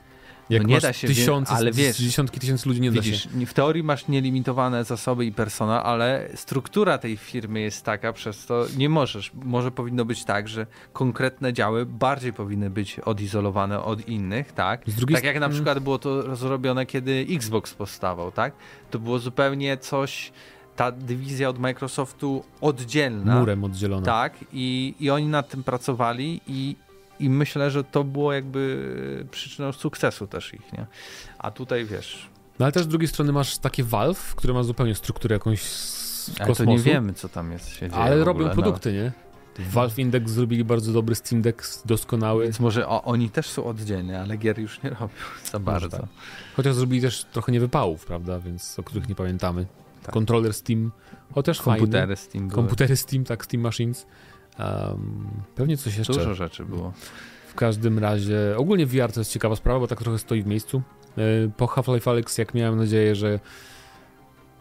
Jak no nie da się, tysiące, ale wiesz, dziesiątki tysięcy ludzi nie widzisz, da się. w teorii masz nielimitowane zasoby i personel, ale struktura tej firmy jest taka, przez to nie możesz. Może powinno być tak, że konkretne działy bardziej powinny być odizolowane od innych, tak? Tak jak na przykład było to zrobione, kiedy Xbox powstawał, tak? To było zupełnie coś ta dywizja od Microsoftu oddzielna. Murem oddzielona. Tak, i, i oni nad tym pracowali i, i myślę, że to było jakby przyczyną sukcesu też ich, nie? A tutaj wiesz... No ale też z drugiej strony masz takie Valve, które ma zupełnie strukturę jakąś z kosmosu. Ale to nie wiemy, co tam jest się dzieje Ale robią produkty, no. nie? Valve Index zrobili bardzo dobry Steam Deck, doskonały. Więc może o, oni też są oddzielni, ale gier już nie robią za bardzo. Tak. Chociaż zrobili też trochę niewypałów, prawda? Więc o których nie pamiętamy. Tak. Kontroler Steam, chociaż Komputery fajny. Steam. Komputery Steam, tak, Steam Machines. Um, pewnie coś jeszcze. Dużo rzeczy było. W każdym razie, ogólnie VR to jest ciekawa sprawa, bo tak trochę stoi w miejscu. E, po Half-Life Alyx, jak miałem nadzieję, że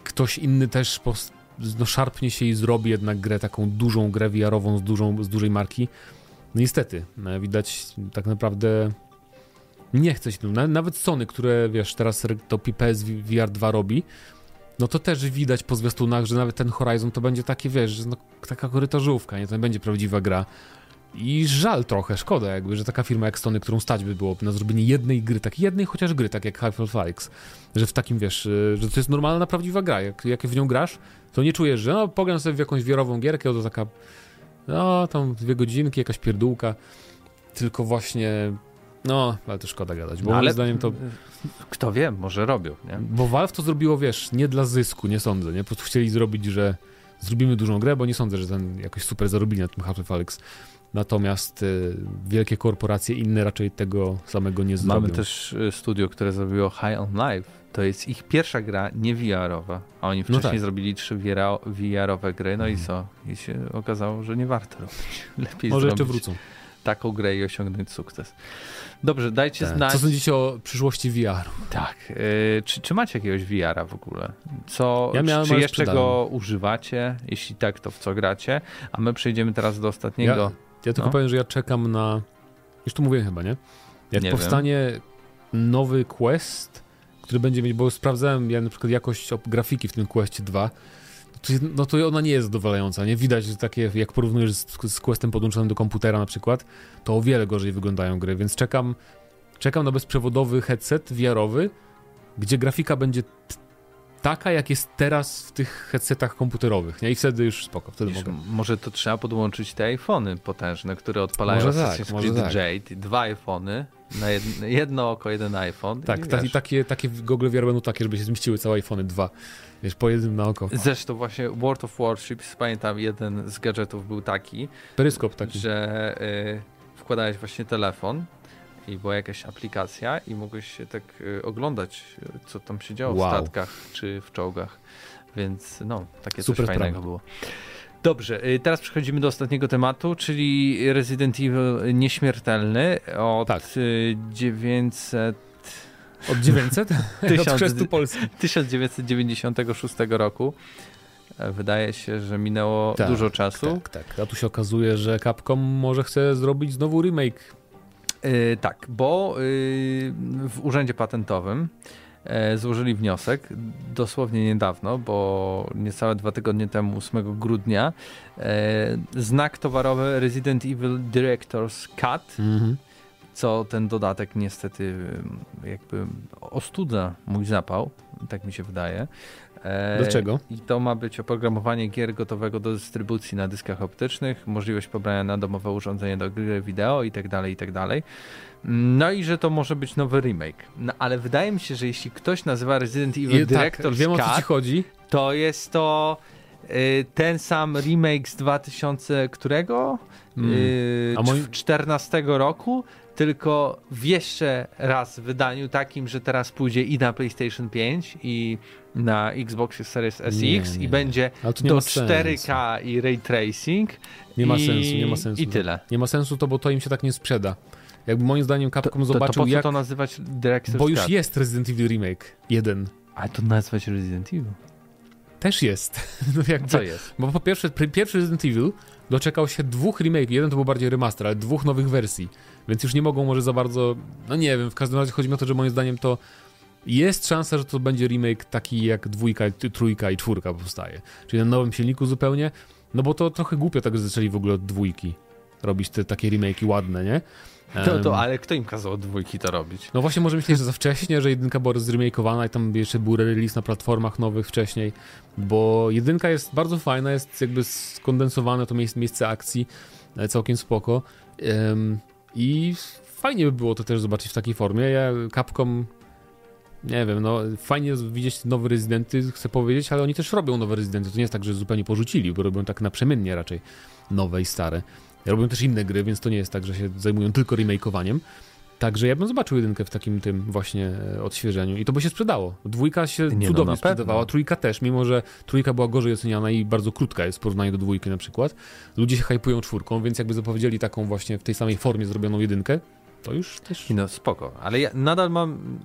ktoś inny też no, szarpnie się i zrobi jednak grę, taką dużą grę VR-ową z, dużą, z dużej marki. No niestety, e, widać tak naprawdę nie chce się Nawet Sony, które wiesz, teraz to PPS VR 2 robi, no to też widać po zwiastunach, że nawet ten Horizon to będzie taki, wiesz, no, taka korytarzówka, nie? To będzie prawdziwa gra. I żal trochę, szkoda jakby, że taka firma jak Sony, którą stać by było na zrobienie jednej gry, tak jednej chociaż gry, tak jak Half-Life Alyx, że w takim, wiesz, y, że to jest normalna, prawdziwa gra. Jak, jak w nią grasz, to nie czujesz, że no pogram sobie w jakąś wiarową gierkę, to taka, no tam dwie godzinki, jakaś pierdółka, tylko właśnie no, ale to szkoda gadać, bo no, ale zdaniem to... Kto wie, może robią, nie? Bo Valve to zrobiło, wiesz, nie dla zysku, nie sądzę, nie? Po prostu chcieli zrobić, że zrobimy dużą grę, bo nie sądzę, że ten jakoś super zarobili na tym Half-Life Alyx. Natomiast y, wielkie korporacje inne raczej tego samego nie zrobią. Mamy też y, studio, które zrobiło High on Life. To jest ich pierwsza gra nie VR-owa, a oni no wcześniej no tak. zrobili trzy VR-owe gry, no i mhm. co? I się okazało, że nie warto robić. Lepiej Może zrobić. jeszcze wrócą taką grę i osiągnąć sukces. Dobrze, dajcie tak. znać. Co sądzicie o przyszłości VR? Tak. Yy, czy, czy macie jakiegoś VR-a w ogóle? Co, ja miałem, czy jeszcze go używacie? Jeśli tak, to w co gracie? A my przejdziemy teraz do ostatniego. Ja, ja tylko no? powiem, że ja czekam na. Już tu mówiłem chyba, nie? Jak nie powstanie wiem. nowy quest, który będzie mieć, bo sprawdzałem ja na przykład jakość grafiki w tym Questie 2 no to ona nie jest zadowalająca, nie? Widać, że takie, jak porównujesz z, z Questem podłączonym do komputera na przykład, to o wiele gorzej wyglądają gry, więc czekam, czekam na bezprzewodowy headset VR-owy, gdzie grafika będzie taka, jak jest teraz w tych headsetach komputerowych, nie? I wtedy już spoko, wtedy Wiesz, mogę. Może to trzeba podłączyć te iPhony potężne, które odpalają może tak, Assassin's tak, Creed tak. dwa iPhony, na jedno, jedno oko, jeden iPhone. Tak, i, ta, i takie, takie Google VR będą takie, żeby się zmieściły całe iPhony dwa. Wiesz, po jednym na oko. Zresztą właśnie World of Warships, pamiętam, jeden z gadżetów był taki, peryskop taki, że y, wkładałeś właśnie telefon i była jakaś aplikacja i mogłeś się tak y, oglądać, co tam się działo wow. w statkach czy w czołgach. Więc no, takie Super coś fajnego było. Dobrze, y, teraz przechodzimy do ostatniego tematu, czyli Resident Evil Nieśmiertelny od tak. 900 y, od 900? Od Polski. 1996 roku. E, wydaje się, że minęło tak, dużo czasu. Tak, tak. A tu się okazuje, że Capcom może chce zrobić znowu remake. Yy, tak, bo yy, w urzędzie patentowym yy, złożyli wniosek dosłownie niedawno, bo niecałe dwa tygodnie temu, 8 grudnia, znak towarowy Resident Evil Director's Cut. Mhm co ten dodatek niestety jakby ostudza mój zapał, tak mi się wydaje. E, Dlaczego? I to ma być oprogramowanie gier gotowego do dystrybucji na dyskach optycznych, możliwość pobrania na domowe urządzenie do gry wideo i tak dalej, i tak dalej. No i że to może być nowy remake. No ale wydaje mi się, że jeśli ktoś nazywa Resident Evil I, tak, Director's tak, wiem, Cut, o co ci chodzi. to jest to y, ten sam remake z 2000 którego? Mm. Y, A moi... 14 roku, tylko w jeszcze raz wydaniu takim, że teraz pójdzie i na PlayStation 5 i na Xbox Series SX nie, nie. i będzie do 4K sensu. i ray tracing. Nie ma i, sensu, nie ma sensu. I tyle. Nie ma sensu to, bo to im się tak nie sprzeda. Jakby moim zdaniem Capcom to, zobaczył to, to po co jak... to nazywać Director's Bo już jest Resident Evil Remake 1. Ale to nazwać Resident Evil. też jest. No jakby, Co jest? Bo po pierwsze, pierwszy Resident Evil doczekał się dwóch remake. Jeden to był bardziej remaster, ale dwóch nowych wersji. Więc już nie mogą może za bardzo. No nie wiem, w każdym razie chodzi mi o to, że moim zdaniem to jest szansa, że to będzie remake taki jak dwójka, trójka i czwórka powstaje. Czyli na nowym silniku zupełnie. No bo to trochę głupio tak, że zaczęli w ogóle od dwójki robić te takie remake'i ładne, nie? To, to, ale kto im kazał od dwójki to robić? No właśnie może myśleć, że za wcześnie, że jedynka była zremakeowana i tam jeszcze był release na platformach nowych wcześniej, bo jedynka jest bardzo fajna, jest jakby skondensowane to miejsce, miejsce akcji, e, całkiem spoko i fajnie by było to też zobaczyć w takiej formie. Ja Capcom nie wiem, no fajnie widzieć nowe rezydenty, chcę powiedzieć, ale oni też robią nowe rezydenty. To nie jest tak, że zupełnie porzucili, bo robią tak naprzemiennie raczej nowe i stare. Robią też inne gry, więc to nie jest tak, że się zajmują tylko remakeowaniem. Także ja bym zobaczył jedynkę w takim tym właśnie e, odświeżeniu i to by się sprzedało. Dwójka się nie no, cudownie no, sprzedawała, trójka też, mimo że trójka była gorzej oceniana i bardzo krótka jest w porównaniu do dwójki na przykład. Ludzie się hypują czwórką, więc jakby zapowiedzieli taką właśnie w tej samej formie zrobioną jedynkę, to już też... No spoko, ale ja nadal mam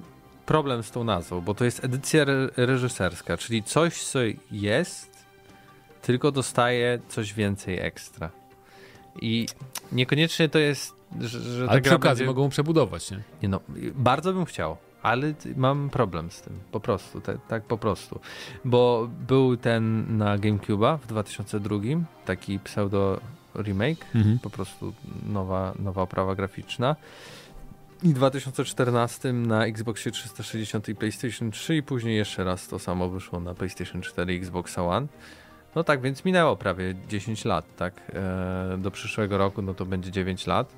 problem z tą nazwą, bo to jest edycja re reżyserska, czyli coś, co jest, tylko dostaje coś więcej ekstra. I niekoniecznie to jest, że, że Ale przy okazji będzie... mogą przebudować, nie? nie? no, bardzo bym chciał, ale mam problem z tym, po prostu, te, tak po prostu. Bo był ten na GameCube'a w 2002, taki pseudo remake, mhm. po prostu nowa, nowa oprawa graficzna. I w 2014 na Xboxie 360 i PlayStation 3 i później jeszcze raz to samo wyszło na PlayStation 4 i Xbox One. No tak, więc minęło prawie 10 lat, tak? E, do przyszłego roku no to będzie 9 lat.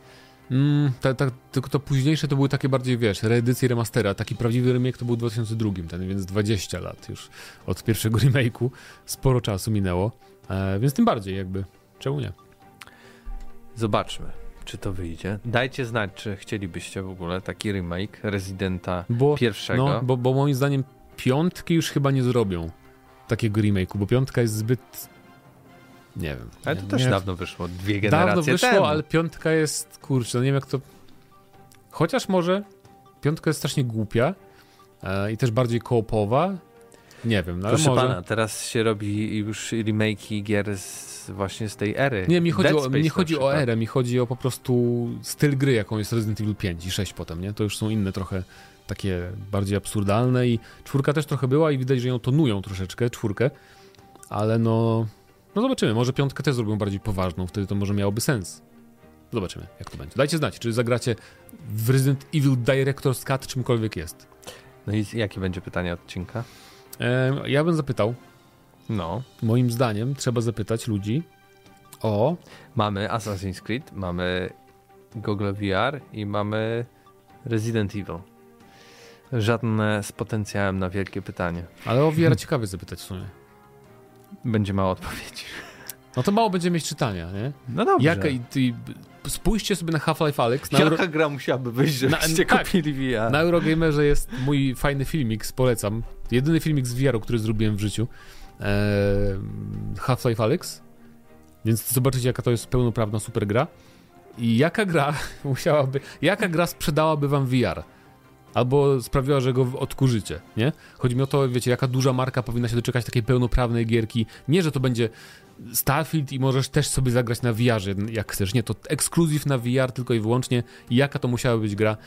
Mm, tak, ta, tylko to późniejsze to były takie bardziej, wiesz, reedycje remastera. Taki prawdziwy remake to był w 2002, ten, więc 20 lat już od pierwszego remake'u. Sporo czasu minęło, e, więc tym bardziej jakby. Czemu nie? Zobaczmy, czy to wyjdzie. Dajcie znać, czy chcielibyście w ogóle taki remake Residenta bo, pierwszego. No, bo, bo moim zdaniem piątki już chyba nie zrobią takiego remake'u, bo piątka jest zbyt nie wiem. Ale to nie, też nie dawno wyszło, dwie generacje Dawno wyszło, temu. ale piątka jest, kurczę, no nie wiem jak to... Chociaż może piątka jest strasznie głupia e, i też bardziej koopowa. Nie wiem, no ale Proszę może... pana, teraz się robi już remake'i gier z, właśnie z tej ery. Nie, mi chodzi, o, mi nie chodzi o erę, mi chodzi o po prostu styl gry, jaką jest Resident Evil 5 i 6 potem, nie? To już są inne trochę takie bardziej absurdalne i czwórka też trochę była i widać, że ją tonują troszeczkę, czwórkę, ale no, no zobaczymy, może piątkę też zrobią bardziej poważną, wtedy to może miałoby sens. Zobaczymy, jak to będzie. Dajcie znać, czy zagracie w Resident Evil Director's Cut, czymkolwiek jest. No i jakie będzie pytanie odcinka? E, ja bym zapytał. No. Moim zdaniem trzeba zapytać ludzi o... Mamy Assassin's Creed, mamy Google VR i mamy Resident Evil żadne z potencjałem na wielkie pytanie. Ale o VR ciekawe zapytać w sumie. Będzie mało odpowiedzi. No to mało będzie mieć czytania, nie? No dobrze. Jaka, ty, spójrzcie sobie na Half-Life Alex. Na Jaka Euro... gra musiałaby wyjść, żebyście na, kupili tak, VR? Na Eurogamerze jest mój fajny filmik, polecam. Jedyny filmik z VR-u, który zrobiłem w życiu. Eee, Half-Life Alex. Więc zobaczycie, jaka to jest pełnoprawna super gra. I jaka gra musiałaby, jaka gra sprzedałaby wam VR? Albo sprawiła, że go odkurzycie, nie? Chodzi mi o to, wiecie, jaka duża marka powinna się doczekać takiej pełnoprawnej gierki. Nie, że to będzie Starfield i możesz też sobie zagrać na VR-ze, jak chcesz. Nie, to ekskluzyw na VR tylko i wyłącznie. Jaka to musiała być gra?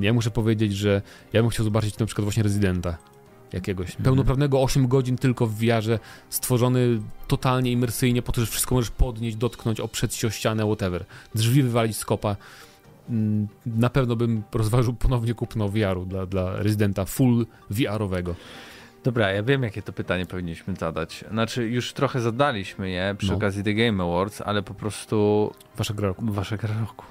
Ja muszę powiedzieć, że ja bym chciał zobaczyć na przykład właśnie Residenta jakiegoś. Mhm. Pełnoprawnego 8 godzin tylko w VR-ze, stworzony totalnie imersyjnie po to, że wszystko możesz podnieść, dotknąć, oprzeć się o ścianę, whatever. Drzwi wywalić z kopa. Mm, na pewno bym rozważył ponownie kupno VR-u dla, dla rezydenta full VR-owego. Dobra, ja wiem, jakie to pytanie powinniśmy zadać. Znaczy, już trochę zadaliśmy je przy no. okazji The Game Awards, ale po prostu. Wasza gra roku. Wasza gra roku.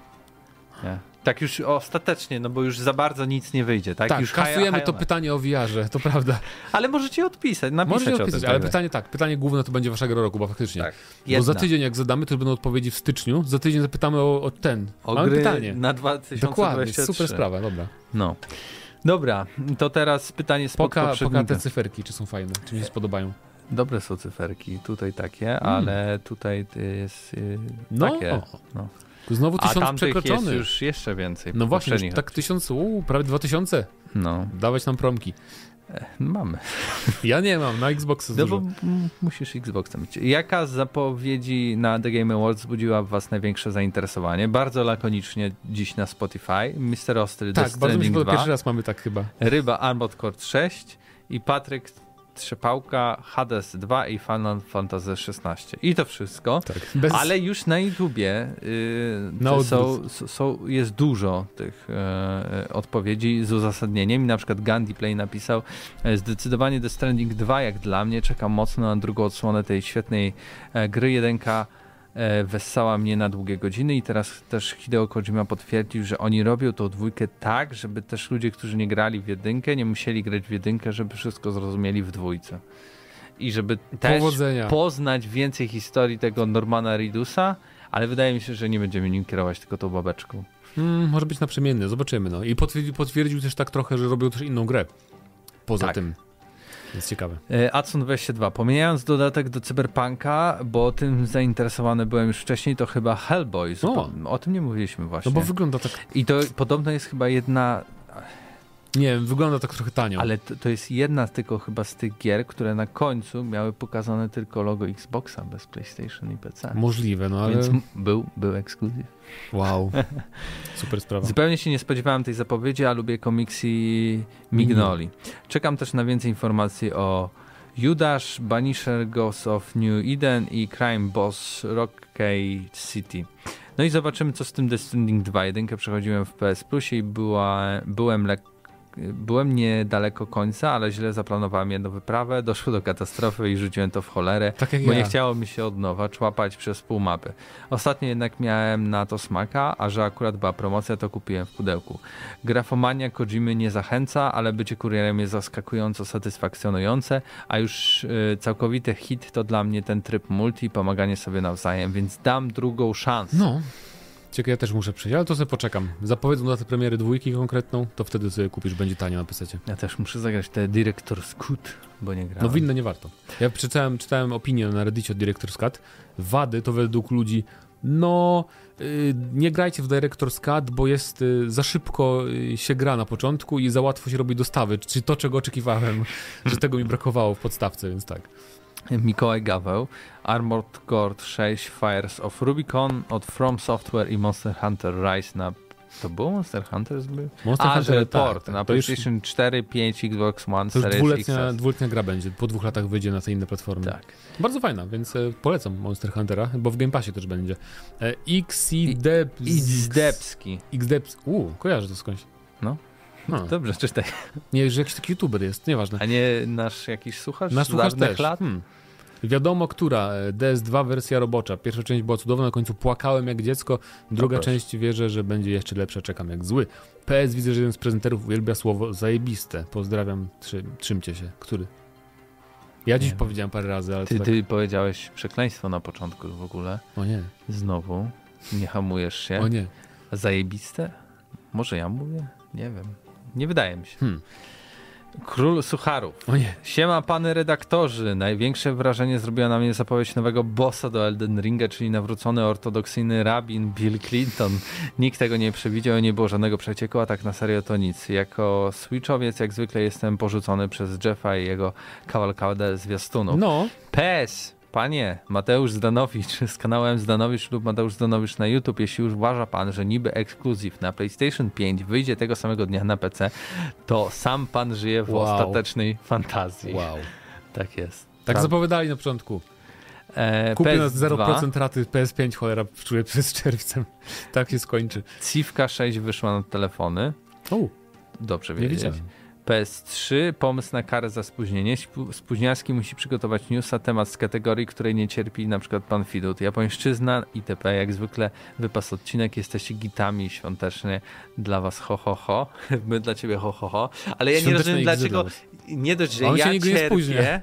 Nie. Tak już ostatecznie, no bo już za bardzo nic nie wyjdzie, tak? Tak, już kasujemy to pytanie o VR-ze, to prawda. Ale możecie odpisać, napisać możecie odpisać, ale pytanie tak, pytanie główne to będzie waszego roku, bo faktycznie. Tak. Bo za tydzień jak zadamy, to będą odpowiedzi w styczniu, za tydzień zapytamy o, o ten. O Mamy pytanie. na 2023. Dokładnie, super sprawa, dobra. No. Dobra, to teraz pytanie z poka, poka te cyferki, czy są fajne, czy mi się spodobają. Dobre są cyferki, tutaj takie, mm. ale tutaj jest y, no. takie. No. Znowu tysiąc A przekroczony. jest już jeszcze więcej. No właśnie, tak tysiąc, uu, prawie dwa tysiące. No. Dawać nam promki. Mamy. Ja nie mam, na Xboxa No bo m- musisz Xboxa mieć. Jaka z zapowiedzi na The Game Awards wzbudziła w was największe zainteresowanie? Bardzo lakonicznie dziś na Spotify. Mr. Ostry, Tak, Death bardzo mi się Stranding podoba. 2, Pierwszy raz mamy tak chyba. Ryba Armored Core 6 i Patryk Trzepałka, Hades 2 i Final Fantasy 16. I to wszystko. Tak. Bez... Ale już na YouTubie yy, Na to są, są, jest dużo tych e, odpowiedzi z uzasadnieniem. I na przykład Gandhi Play napisał e, zdecydowanie The Stranding 2 jak dla mnie czekam mocno na drugą odsłonę tej świetnej gry. Jedynka e, wessała mnie na długie godziny i teraz też Hideo Kojima potwierdził, że oni robią tą dwójkę tak, żeby też ludzie, którzy nie grali w jedynkę, nie musieli grać w jedynkę, żeby wszystko zrozumieli w dwójce. I żeby też Powodzenia. poznać więcej historii tego Normana Ridusa, ale wydaje mi się, że nie będziemy nim kierować tylko tą babeczką. Mm, może być naprzemienny, zobaczymy. No. I potwierdził, potwierdził też tak trochę, że robią też inną grę. Poza Tak. tym. Jest ciekawe. E, Adson 22. Pomijając dodatek do Cyberpunka, bo tym zainteresowany byłem już wcześniej, to chyba Hellboy. Zupa- O, tym nie mówiliśmy właśnie. No bo wygląda tak, I to podobno jest chyba jedna, nie wiem, wygląda tak trochę tanio. ale to, to jest jedna tylko chyba z tych gier, które na końcu miały pokazane tylko logo Xboxa bez PlayStation i PC. Możliwe, no ale Więc był, był ekskluzyw. wow. Super sprawa. Zupełnie się nie spodziewałem tej zapowiedzi, a lubię komiksy Mignoli. Czekam też na więcej informacji o Judasz, Banisher, Ghost of New Eden i Crime Boss Rockay City. No i zobaczymy, co z tym Stranding 2. Jedynkę przechodziłem w PS Plusie i była, byłem lekko Byłem niedaleko końca, ale źle zaplanowałem jedną wyprawę, doszło do katastrofy i rzuciłem to w cholerę, Tak jak bo ja. nie chciało mi się od nowa człapać przez pół mapy. Ostatnio jednak miałem na to smaka, a że akurat była promocja, to kupiłem w pudełku. Grafomania Kojimy nie zachęca, ale bycie kurierem jest zaskakująco satysfakcjonujące, a już y, całkowity hit to dla mnie ten tryb multi, pomaganie sobie nawzajem, więc dam drugą szansę. No. Ciekawe, ja też muszę przejść, ale to sobie poczekam. Zapowiedzą datę premiery dwójki konkretną, to wtedy sobie kupisz, będzie tanio na PC. Ja też muszę zagrać te Director's Cut, bo nie grałem. No w inne nie warto. Ja przeczytałem, czytałem opinię na Reddicie od Director's Cut. Wady to według ludzi, no y, nie grajcie w Director's Cut, bo jest y, za szybko y, się gra na początku i za łatwo się robi dostawy. Czyli to, czego oczekiwałem, że tego mi brakowało w podstawce, więc tak. Mikołaj Gaweł, Armored Core 6, Fires of Rubicon od From Software i Monster Hunter Rise na... To było Monster Hunter? Monster A, Hunter, że tak, tak. na To już- PlayStation 4, 5, Xbox One, To już Series dwuletnia, dwuletnia gra będzie. Po dwóch latach wyjdzie na te inne platformy. Tak. Bardzo fajna, więc e, polecam Monster Huntera, bo w Game Passie też będzie. E, Xideb... I Zdebski. Xdebs... Uuu, kojarzę to skądś. No. Dobrze, czytaj. Nie, że jakiś taki youtuber jest, nieważne. A nie nasz jakiś słuchacz Nasz słuchacz też. lat? Hmm. Wiadomo, która. e, DS2 wersja robocza. Pierwsza część była cudowna, na końcu płakałem jak dziecko. Druga proszę. część wierzę, że będzie jeszcze lepsza, czekam jak zły. PS widzę, że jeden z prezenterów uwielbia słowo zajebiste. Pozdrawiam, trzy, trzymcie się. Który? Ja dziś Nie. powiedziałem parę razy, ale Ty, to ty powiedziałeś przekleństwo na początku w ogóle. tak... O nie, Znowu. Nie hamujesz się. o nie. Zajebiste? Może ja mówię? Nie wiem. Nie wydaje mi się. Hmm. Król Sucharów. O nie. Siema pany redaktorzy. Największe wrażenie zrobiła na mnie zapowiedź nowego bossa do Elden Ringa, czyli nawrócony ortodoksyjny rabin Bill Clinton. Nikt tego nie przewidział, nie było żadnego przecieku, a tak na serio to nic. Jako switchowiec jak zwykle jestem porzucony przez Jeffa i jego kawalkadę zwiastunów. No, PS, panie, Mateusz Zdanowicz z kanałem Zdanowicz lub Mateusz Zdanowicz na YouTube, jeśli już uważa pan, że niby ekskluzyw na PlayStation 5 wyjdzie tego samego dnia na PC, to sam pan żyje w Wow. ostatecznej fantazji. wow. Tak jest. Tak Pra- zapowiadali na początku. e, Kupię na PS2, 0% raty PS5, cholera, czuję przez czerwcem. Tak się skończy. Cifka 6 wyszła na telefony. O, Dobrze nie wiedzieć. Wiedziałem. PS3, pomysł na karę za spóźnienie. Spóźnialski musi przygotować newsa, temat z kategorii, której nie cierpi na przykład pan Fidut. Japońszczyzna, itp. Jak zwykle wypas odcinek, jesteście gitami świątecznie dla was ho ho ho. My dla ciebie ho ho ho. Ale ja nie rozumiem dlaczego, nie dość, że On się ja nie cierpię.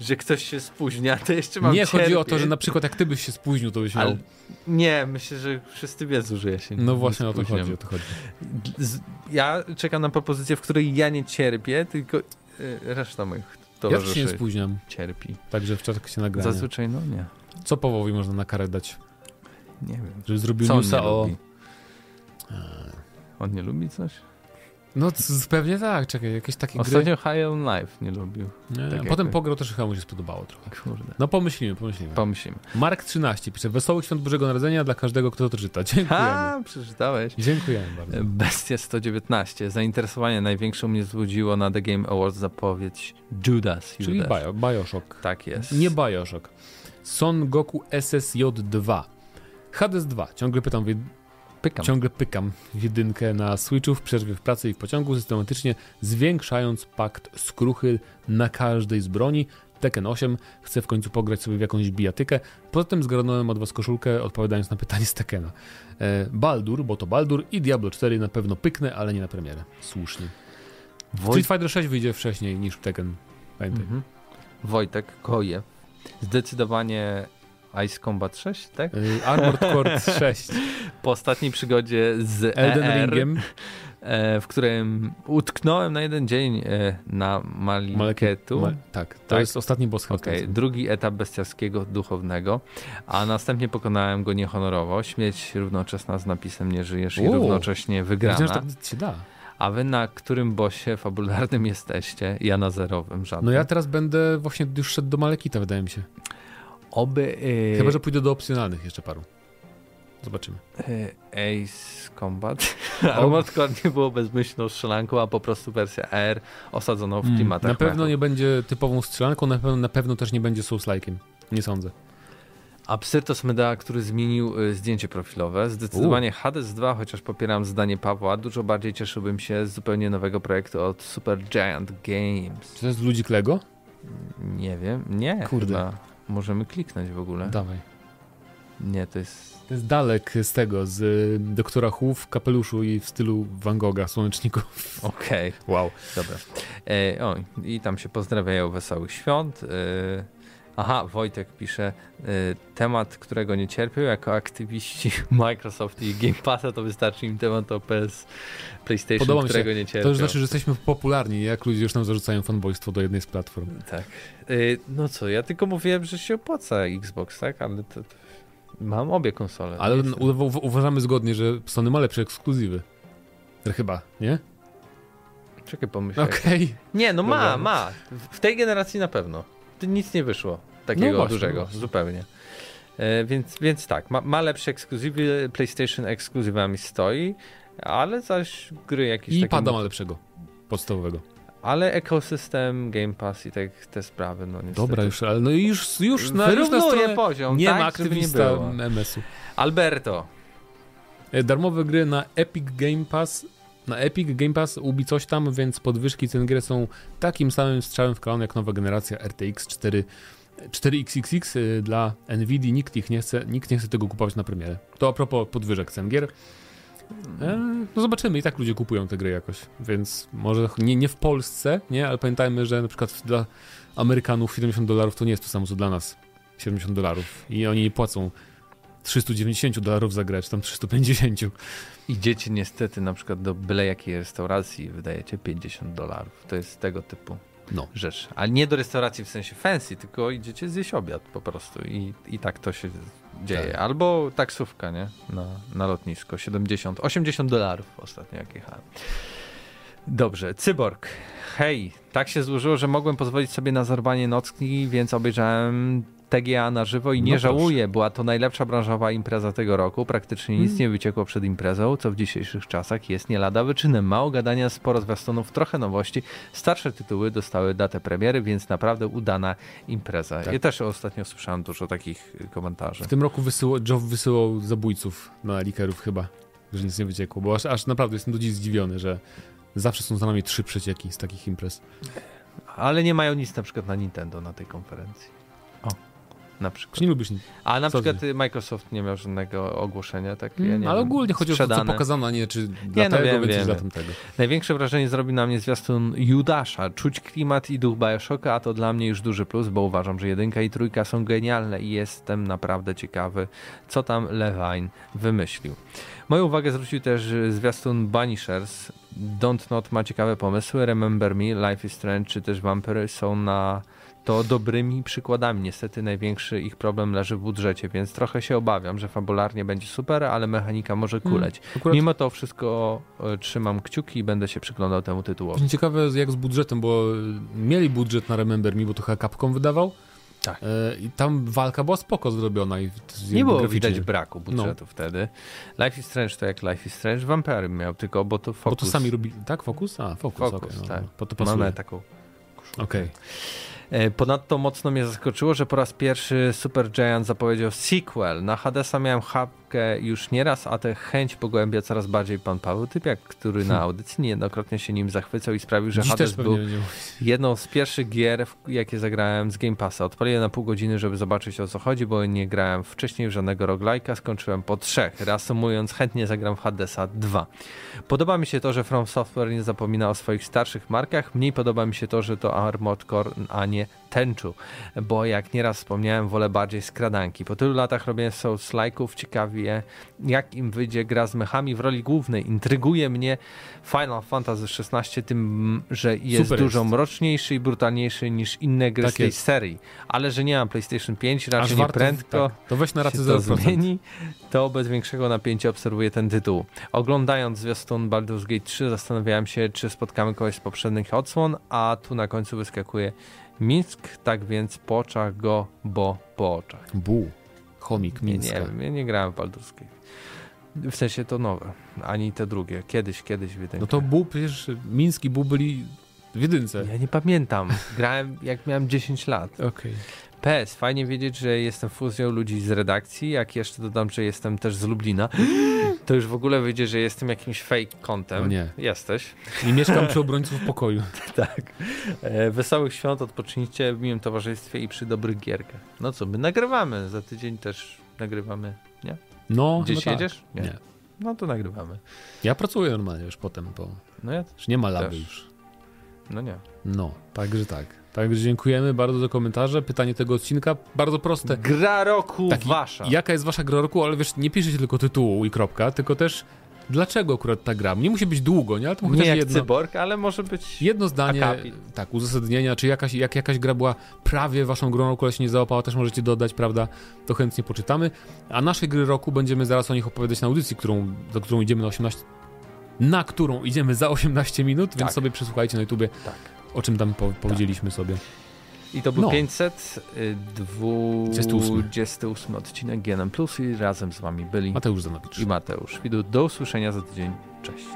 Że ktoś się spóźnia, to jeszcze mam Nie, chodzi o to, że na przykład jak ty byś się spóźnił, to byś miał... Ale nie, myślę, że wszyscy wiedzą, że ja się nie No właśnie o to chodzi, o to chodzi. Ja czekam na propozycję, w której ja nie cierpię, tylko y, reszta moich Ja towarzyszy się nie spóźniam, cierpi. także w trakcie nagrania. Zazwyczaj no nie. Co Powowi można na karę dać? Nie wiem. Żeby zrobił Co newsa o... lubi? On nie lubi coś? No pewnie tak, czekaj, jakieś takie Ostatnio High on Life nie lubił. gry. Nie, tak potem jakby- pograł też chyba mu się spodobało trochę. Kurde. No pomyślimy, pomyślimy. Pomyślimy. Mark 13 pisze, wesołych świąt Bożego Narodzenia dla każdego, kto to czyta. Dziękujemy. Ha, przeczytałeś. Dziękujemy bardzo. Bestia 119. Zainteresowanie największe mnie wzbudziło na The Game Awards zapowiedź Judas. Czyli Judas. Bio, Bioshock. Tak jest. Nie Bioshock. Son Goku SSJ2. Hades 2. Ciągle pytam. Pykam. ciągle pykam jedynkę na Switchu w przerwie w pracy i w pociągu, systematycznie zwiększając pakt skruchy na każdej z broni. Tekken 8. Chcę w końcu pograć sobie w jakąś bijatykę. Poza tym zgarnąłem od was koszulkę, odpowiadając na pytanie z Tekkena. E, Baldur, bo to Baldur i Diablo 4 na pewno pyknę, ale nie na premierę. Słusznie. Woj... Street Fighter 6 wyjdzie wcześniej niż Tekken. Pamiętaj. Mhm. Wojtek Koje. Zdecydowanie Ice Combat 6, tak? Y, Armored Core 6 Po ostatniej przygodzie z Elden ER, Ringiem. e, w którym utknąłem na jeden dzień e, na Maliketu. Ma, tak, to Tak? jest ostatni boss końcu. drugi etap bestialskiego duchownego, a następnie pokonałem go niehonorowo. Śmierć równoczesna z napisem nie żyjesz i Uuu. równocześnie wygrana. Wiedziałem, że tak się da. A wy na którym bosie fabularnym jesteście? Ja na zerowym, żadnym. No ja teraz będę właśnie już szedł do Malekita, wydaje mi się. Oby y, Chyba, że pójdę do opcjonalnych jeszcze paru. Zobaczymy. y, Ace Combat. Armored Core nie było bezmyślną strzelanką, a po prostu wersja R osadzoną w Mm, klimatach na pewno mechu. nie będzie typową strzelanką, na pewno, na pewno też nie będzie Souls-like'iem. Nie sądzę. A Psyrtos Meda, który zmienił y, zdjęcie profilowe. Zdecydowanie Hades 2, chociaż popieram zdanie Pawła, dużo bardziej cieszyłbym się z zupełnie nowego projektu od Super Giant Games. Czy to jest ludzik Lego? Nie wiem, nie. Kurde. Chyba możemy kliknąć w ogóle. Dawaj. Nie, to jest. To jest dalek z tego, z y, doktora Who w kapeluszu i w stylu Van Gogha, słoneczników. Okej, Wow. dobra. E, o, i tam się pozdrawiają wesołych świąt. E, aha, Wojtek pisze, e, temat, którego nie cierpią jako aktywiści Microsoft i Game Passa, to wystarczy im temat o PS, PlayStation, Podoba mi się. którego nie cierpią. To już znaczy, że jesteśmy popularni, jak ludzie już nam zarzucają fanboystwo do jednej z platform. Tak. Y, No co, ja tylko mówiłem, że się opłaca Xbox, tak? Ale to, to mam obie konsole. Ale uważamy zgodnie, że Sony ma lepsze ekskluzywy. Chyba, nie? Czekaj, pomyślę. Okej. Nie, no ma, Dobra. ma. W tej generacji na pewno. Nic nie wyszło takiego No dużego, no właśnie. zupełnie. E, więc, więc tak, ma, ma lepsze ekskluzywy, PlayStation ekskluzywami stoi, ale zaś gry jakieś I takie... pada ma lepszego. Podstawowego. Ale ekosystem, Game Pass i tak te sprawy, no niestety. Dobra, już, ale no już, już na, już na stronę poziom, nie tak, ma nie aktywista było. MS-u. Alberto, E, Darmowe gry na Epic Game Pass. Na Epic Game Pass ubi coś tam, więc podwyżki cen gry są takim samym strzałem w kolano jak nowa generacja RTX 4 4XXX y, dla Nvidia. Nikt ich nie chce, nikt nie chce tego kupować na premierę. To a propos podwyżek cen gier. E, no zobaczymy, i tak ludzie kupują te gry jakoś, więc może nie, nie w Polsce, nie, ale pamiętajmy, że na przykład dla Amerykanów 70 dolarów to nie jest to samo co dla nas 70 dolarów i oni nie płacą 390 dolarów za grę, czy tam 350. Idziecie niestety na przykład do byle jakiej restauracji wydajecie 50 dolarów. To jest tego typu No. rzecz. Ale nie do restauracji w sensie fancy, tylko idziecie zjeść obiad po prostu i, i tak to się dzieje. Tak. Albo taksówka, nie? Na, na lotnisko. 70, 80 dolarów ostatnio jak jechałem. Dobrze, Cyborg. Hej, tak się złożyło, że mogłem pozwolić sobie na zarwanie nocki, więc obejrzałem TGA na żywo i nie No żałuję. Była to najlepsza branżowa impreza tego roku. Praktycznie nic Mm. nie wyciekło przed imprezą, co w dzisiejszych czasach jest nie lada wyczynem. Mało gadania, sporo zwiastunów, trochę nowości. Starsze tytuły dostały datę premiery, więc naprawdę udana impreza. Tak. Ja też ostatnio słyszałem dużo takich y, komentarzy. W tym roku wysyło, Joe wysyłał zabójców na likerów chyba, że nic nie wyciekło, bo aż, aż naprawdę jestem do dziś zdziwiony, że zawsze są za nami trzy przecieki z takich imprez. Ale nie mają nic na przykład na Nintendo na tej konferencji. O, na przykład. Czy nie lubisz nic? A na Co przykład Microsoft nie miał żadnego ogłoszenia, tak? Ja Mm, nie ale wiem, ogólnie chodzi o to, co pokazano, a nie czy dla no tego wiem, wiem, tamtego. Największe wrażenie zrobi na mnie zwiastun Judasza. Czuć klimat i duch Bioshocka, a to dla mnie już duży plus, bo uważam, że jedynka i trójka są genialne i jestem naprawdę ciekawy, co tam Levine wymyślił. Moją uwagę zwrócił też y, zwiastun Banishers. Don't Not ma ciekawe pomysły, Remember Me, Life is Strange czy też Vampire są na to dobrymi przykładami. Niestety największy ich problem leży w budżecie, więc trochę się obawiam, że fabularnie będzie super, ale mechanika może Hmm, kuleć. Akurat Mimo to wszystko e, trzymam kciuki i będę się przyglądał temu tytułowi. ciekawe jak z budżetem, bo mieli budżet na Remember Me, bo to chyba Capcom wydawał. Tak. E, I tam walka była spoko zrobiona. I Nie było widać braku budżetu wtedy. Life is Strange to jak Life is Strange, Vampire miał tylko, bo to Bo Focus. to sami robili. Tak, Focus? A, Focus, Focus, okej, no, tak. Po to pasuje. Mamy taką Okej. E, Ponadto mocno mnie zaskoczyło, że po raz pierwszy Super Giant zapowiedział sequel. Na Hadesa miałem chapkę już nieraz, a tę chęć pogłębia coraz bardziej pan Paweł Typiak, który na audycji niejednokrotnie się nim zachwycał i sprawił, że Dziś Hades był jedną z pierwszych gier, jakie zagrałem z Game Passa. Odpaliłem na pół godziny, żeby zobaczyć o co chodzi, bo nie grałem wcześniej w żadnego roguelike'a, skończyłem po trzech. Reasumując, chętnie zagram w Hadesa 2. Podoba mi się to, że From Software nie zapomina o swoich starszych markach. Mniej podoba mi się to, że to Armored Core, a nie Tenchu, bo jak nieraz wspomniałem, wolę bardziej skradanki. Po tylu latach robienia Souls-like'ów ciekawie, jak im wyjdzie gra z mechami w roli głównej. Intryguje mnie Final Fantasy XVI tym, że jest Super dużo jest. mroczniejszy i brutalniejszy niż inne gry Tak z tej jest. serii. Ale że nie mam PlayStation 5, raczej Aż nie prędko tak, to weź na się rację to 0%. zmieni, to bez większego napięcia obserwuję ten tytuł. Oglądając zwiastun Baldur's Gate 3 zastanawiałem się, czy spotkamy kogoś z poprzednich odsłon, a tu na końcu wyskakuje Mińsk, tak więc po oczach go, bo po oczach. Bu. Chomik Nie, Mińska. nie wiem, ja nie grałem w Baldur's. W sensie to nowe, ani te drugie. Kiedyś, kiedyś w jedynkę. No to Bu, przecież Mińsk i Bu byli w jedynce. Ja nie pamiętam. Grałem jak miałem 10 lat. Okej. PS, fajnie wiedzieć, że jestem fuzją ludzi z redakcji. Jak jeszcze dodam, że jestem też z Lublina, to już w ogóle wyjdzie, że jestem jakimś fake kontem. O nie. Jesteś. I mieszkam przy obrońców pokoju. Tak. E, wesołych świąt odpocznijcie w miłym towarzystwie i przy dobrych gierkach. No co, my nagrywamy. Za tydzień też nagrywamy. Nie? No, Gdzieś no tak. jedziesz? Nie. No to nagrywamy. Ja pracuję normalnie już potem, bo No ja już nie ma laby już. No nie. No, także tak. Także dziękujemy bardzo za komentarze. Pytanie tego odcinka bardzo proste. Gra roku Taki- wasza. Jaka jest wasza gra roku, ale wiesz, nie piszecie tylko tytułu i kropka, tylko też dlaczego akurat ta gra. Nie musi być długo, nie? Ale to nie jak jedno, cyborg, ale może być... jedno zdanie, akapit. tak, uzasadnienia, czy jakaś, jak jakaś gra była prawie waszą grą roku, ale się nie załapała, też możecie dodać, prawda? To chętnie poczytamy. A nasze gry roku będziemy zaraz o nich opowiadać na audycji, którą, do którą idziemy na 18 na którą idziemy za 18 minut, więc Tak. sobie przesłuchajcie na YouTubie, Tak. O czym tam po, powiedzieliśmy sobie. I to był No. 528 odcinek GNM Plus i razem z wami byli Mateusz Zanowicz. i Mateusz. Do usłyszenia za tydzień. Cześć.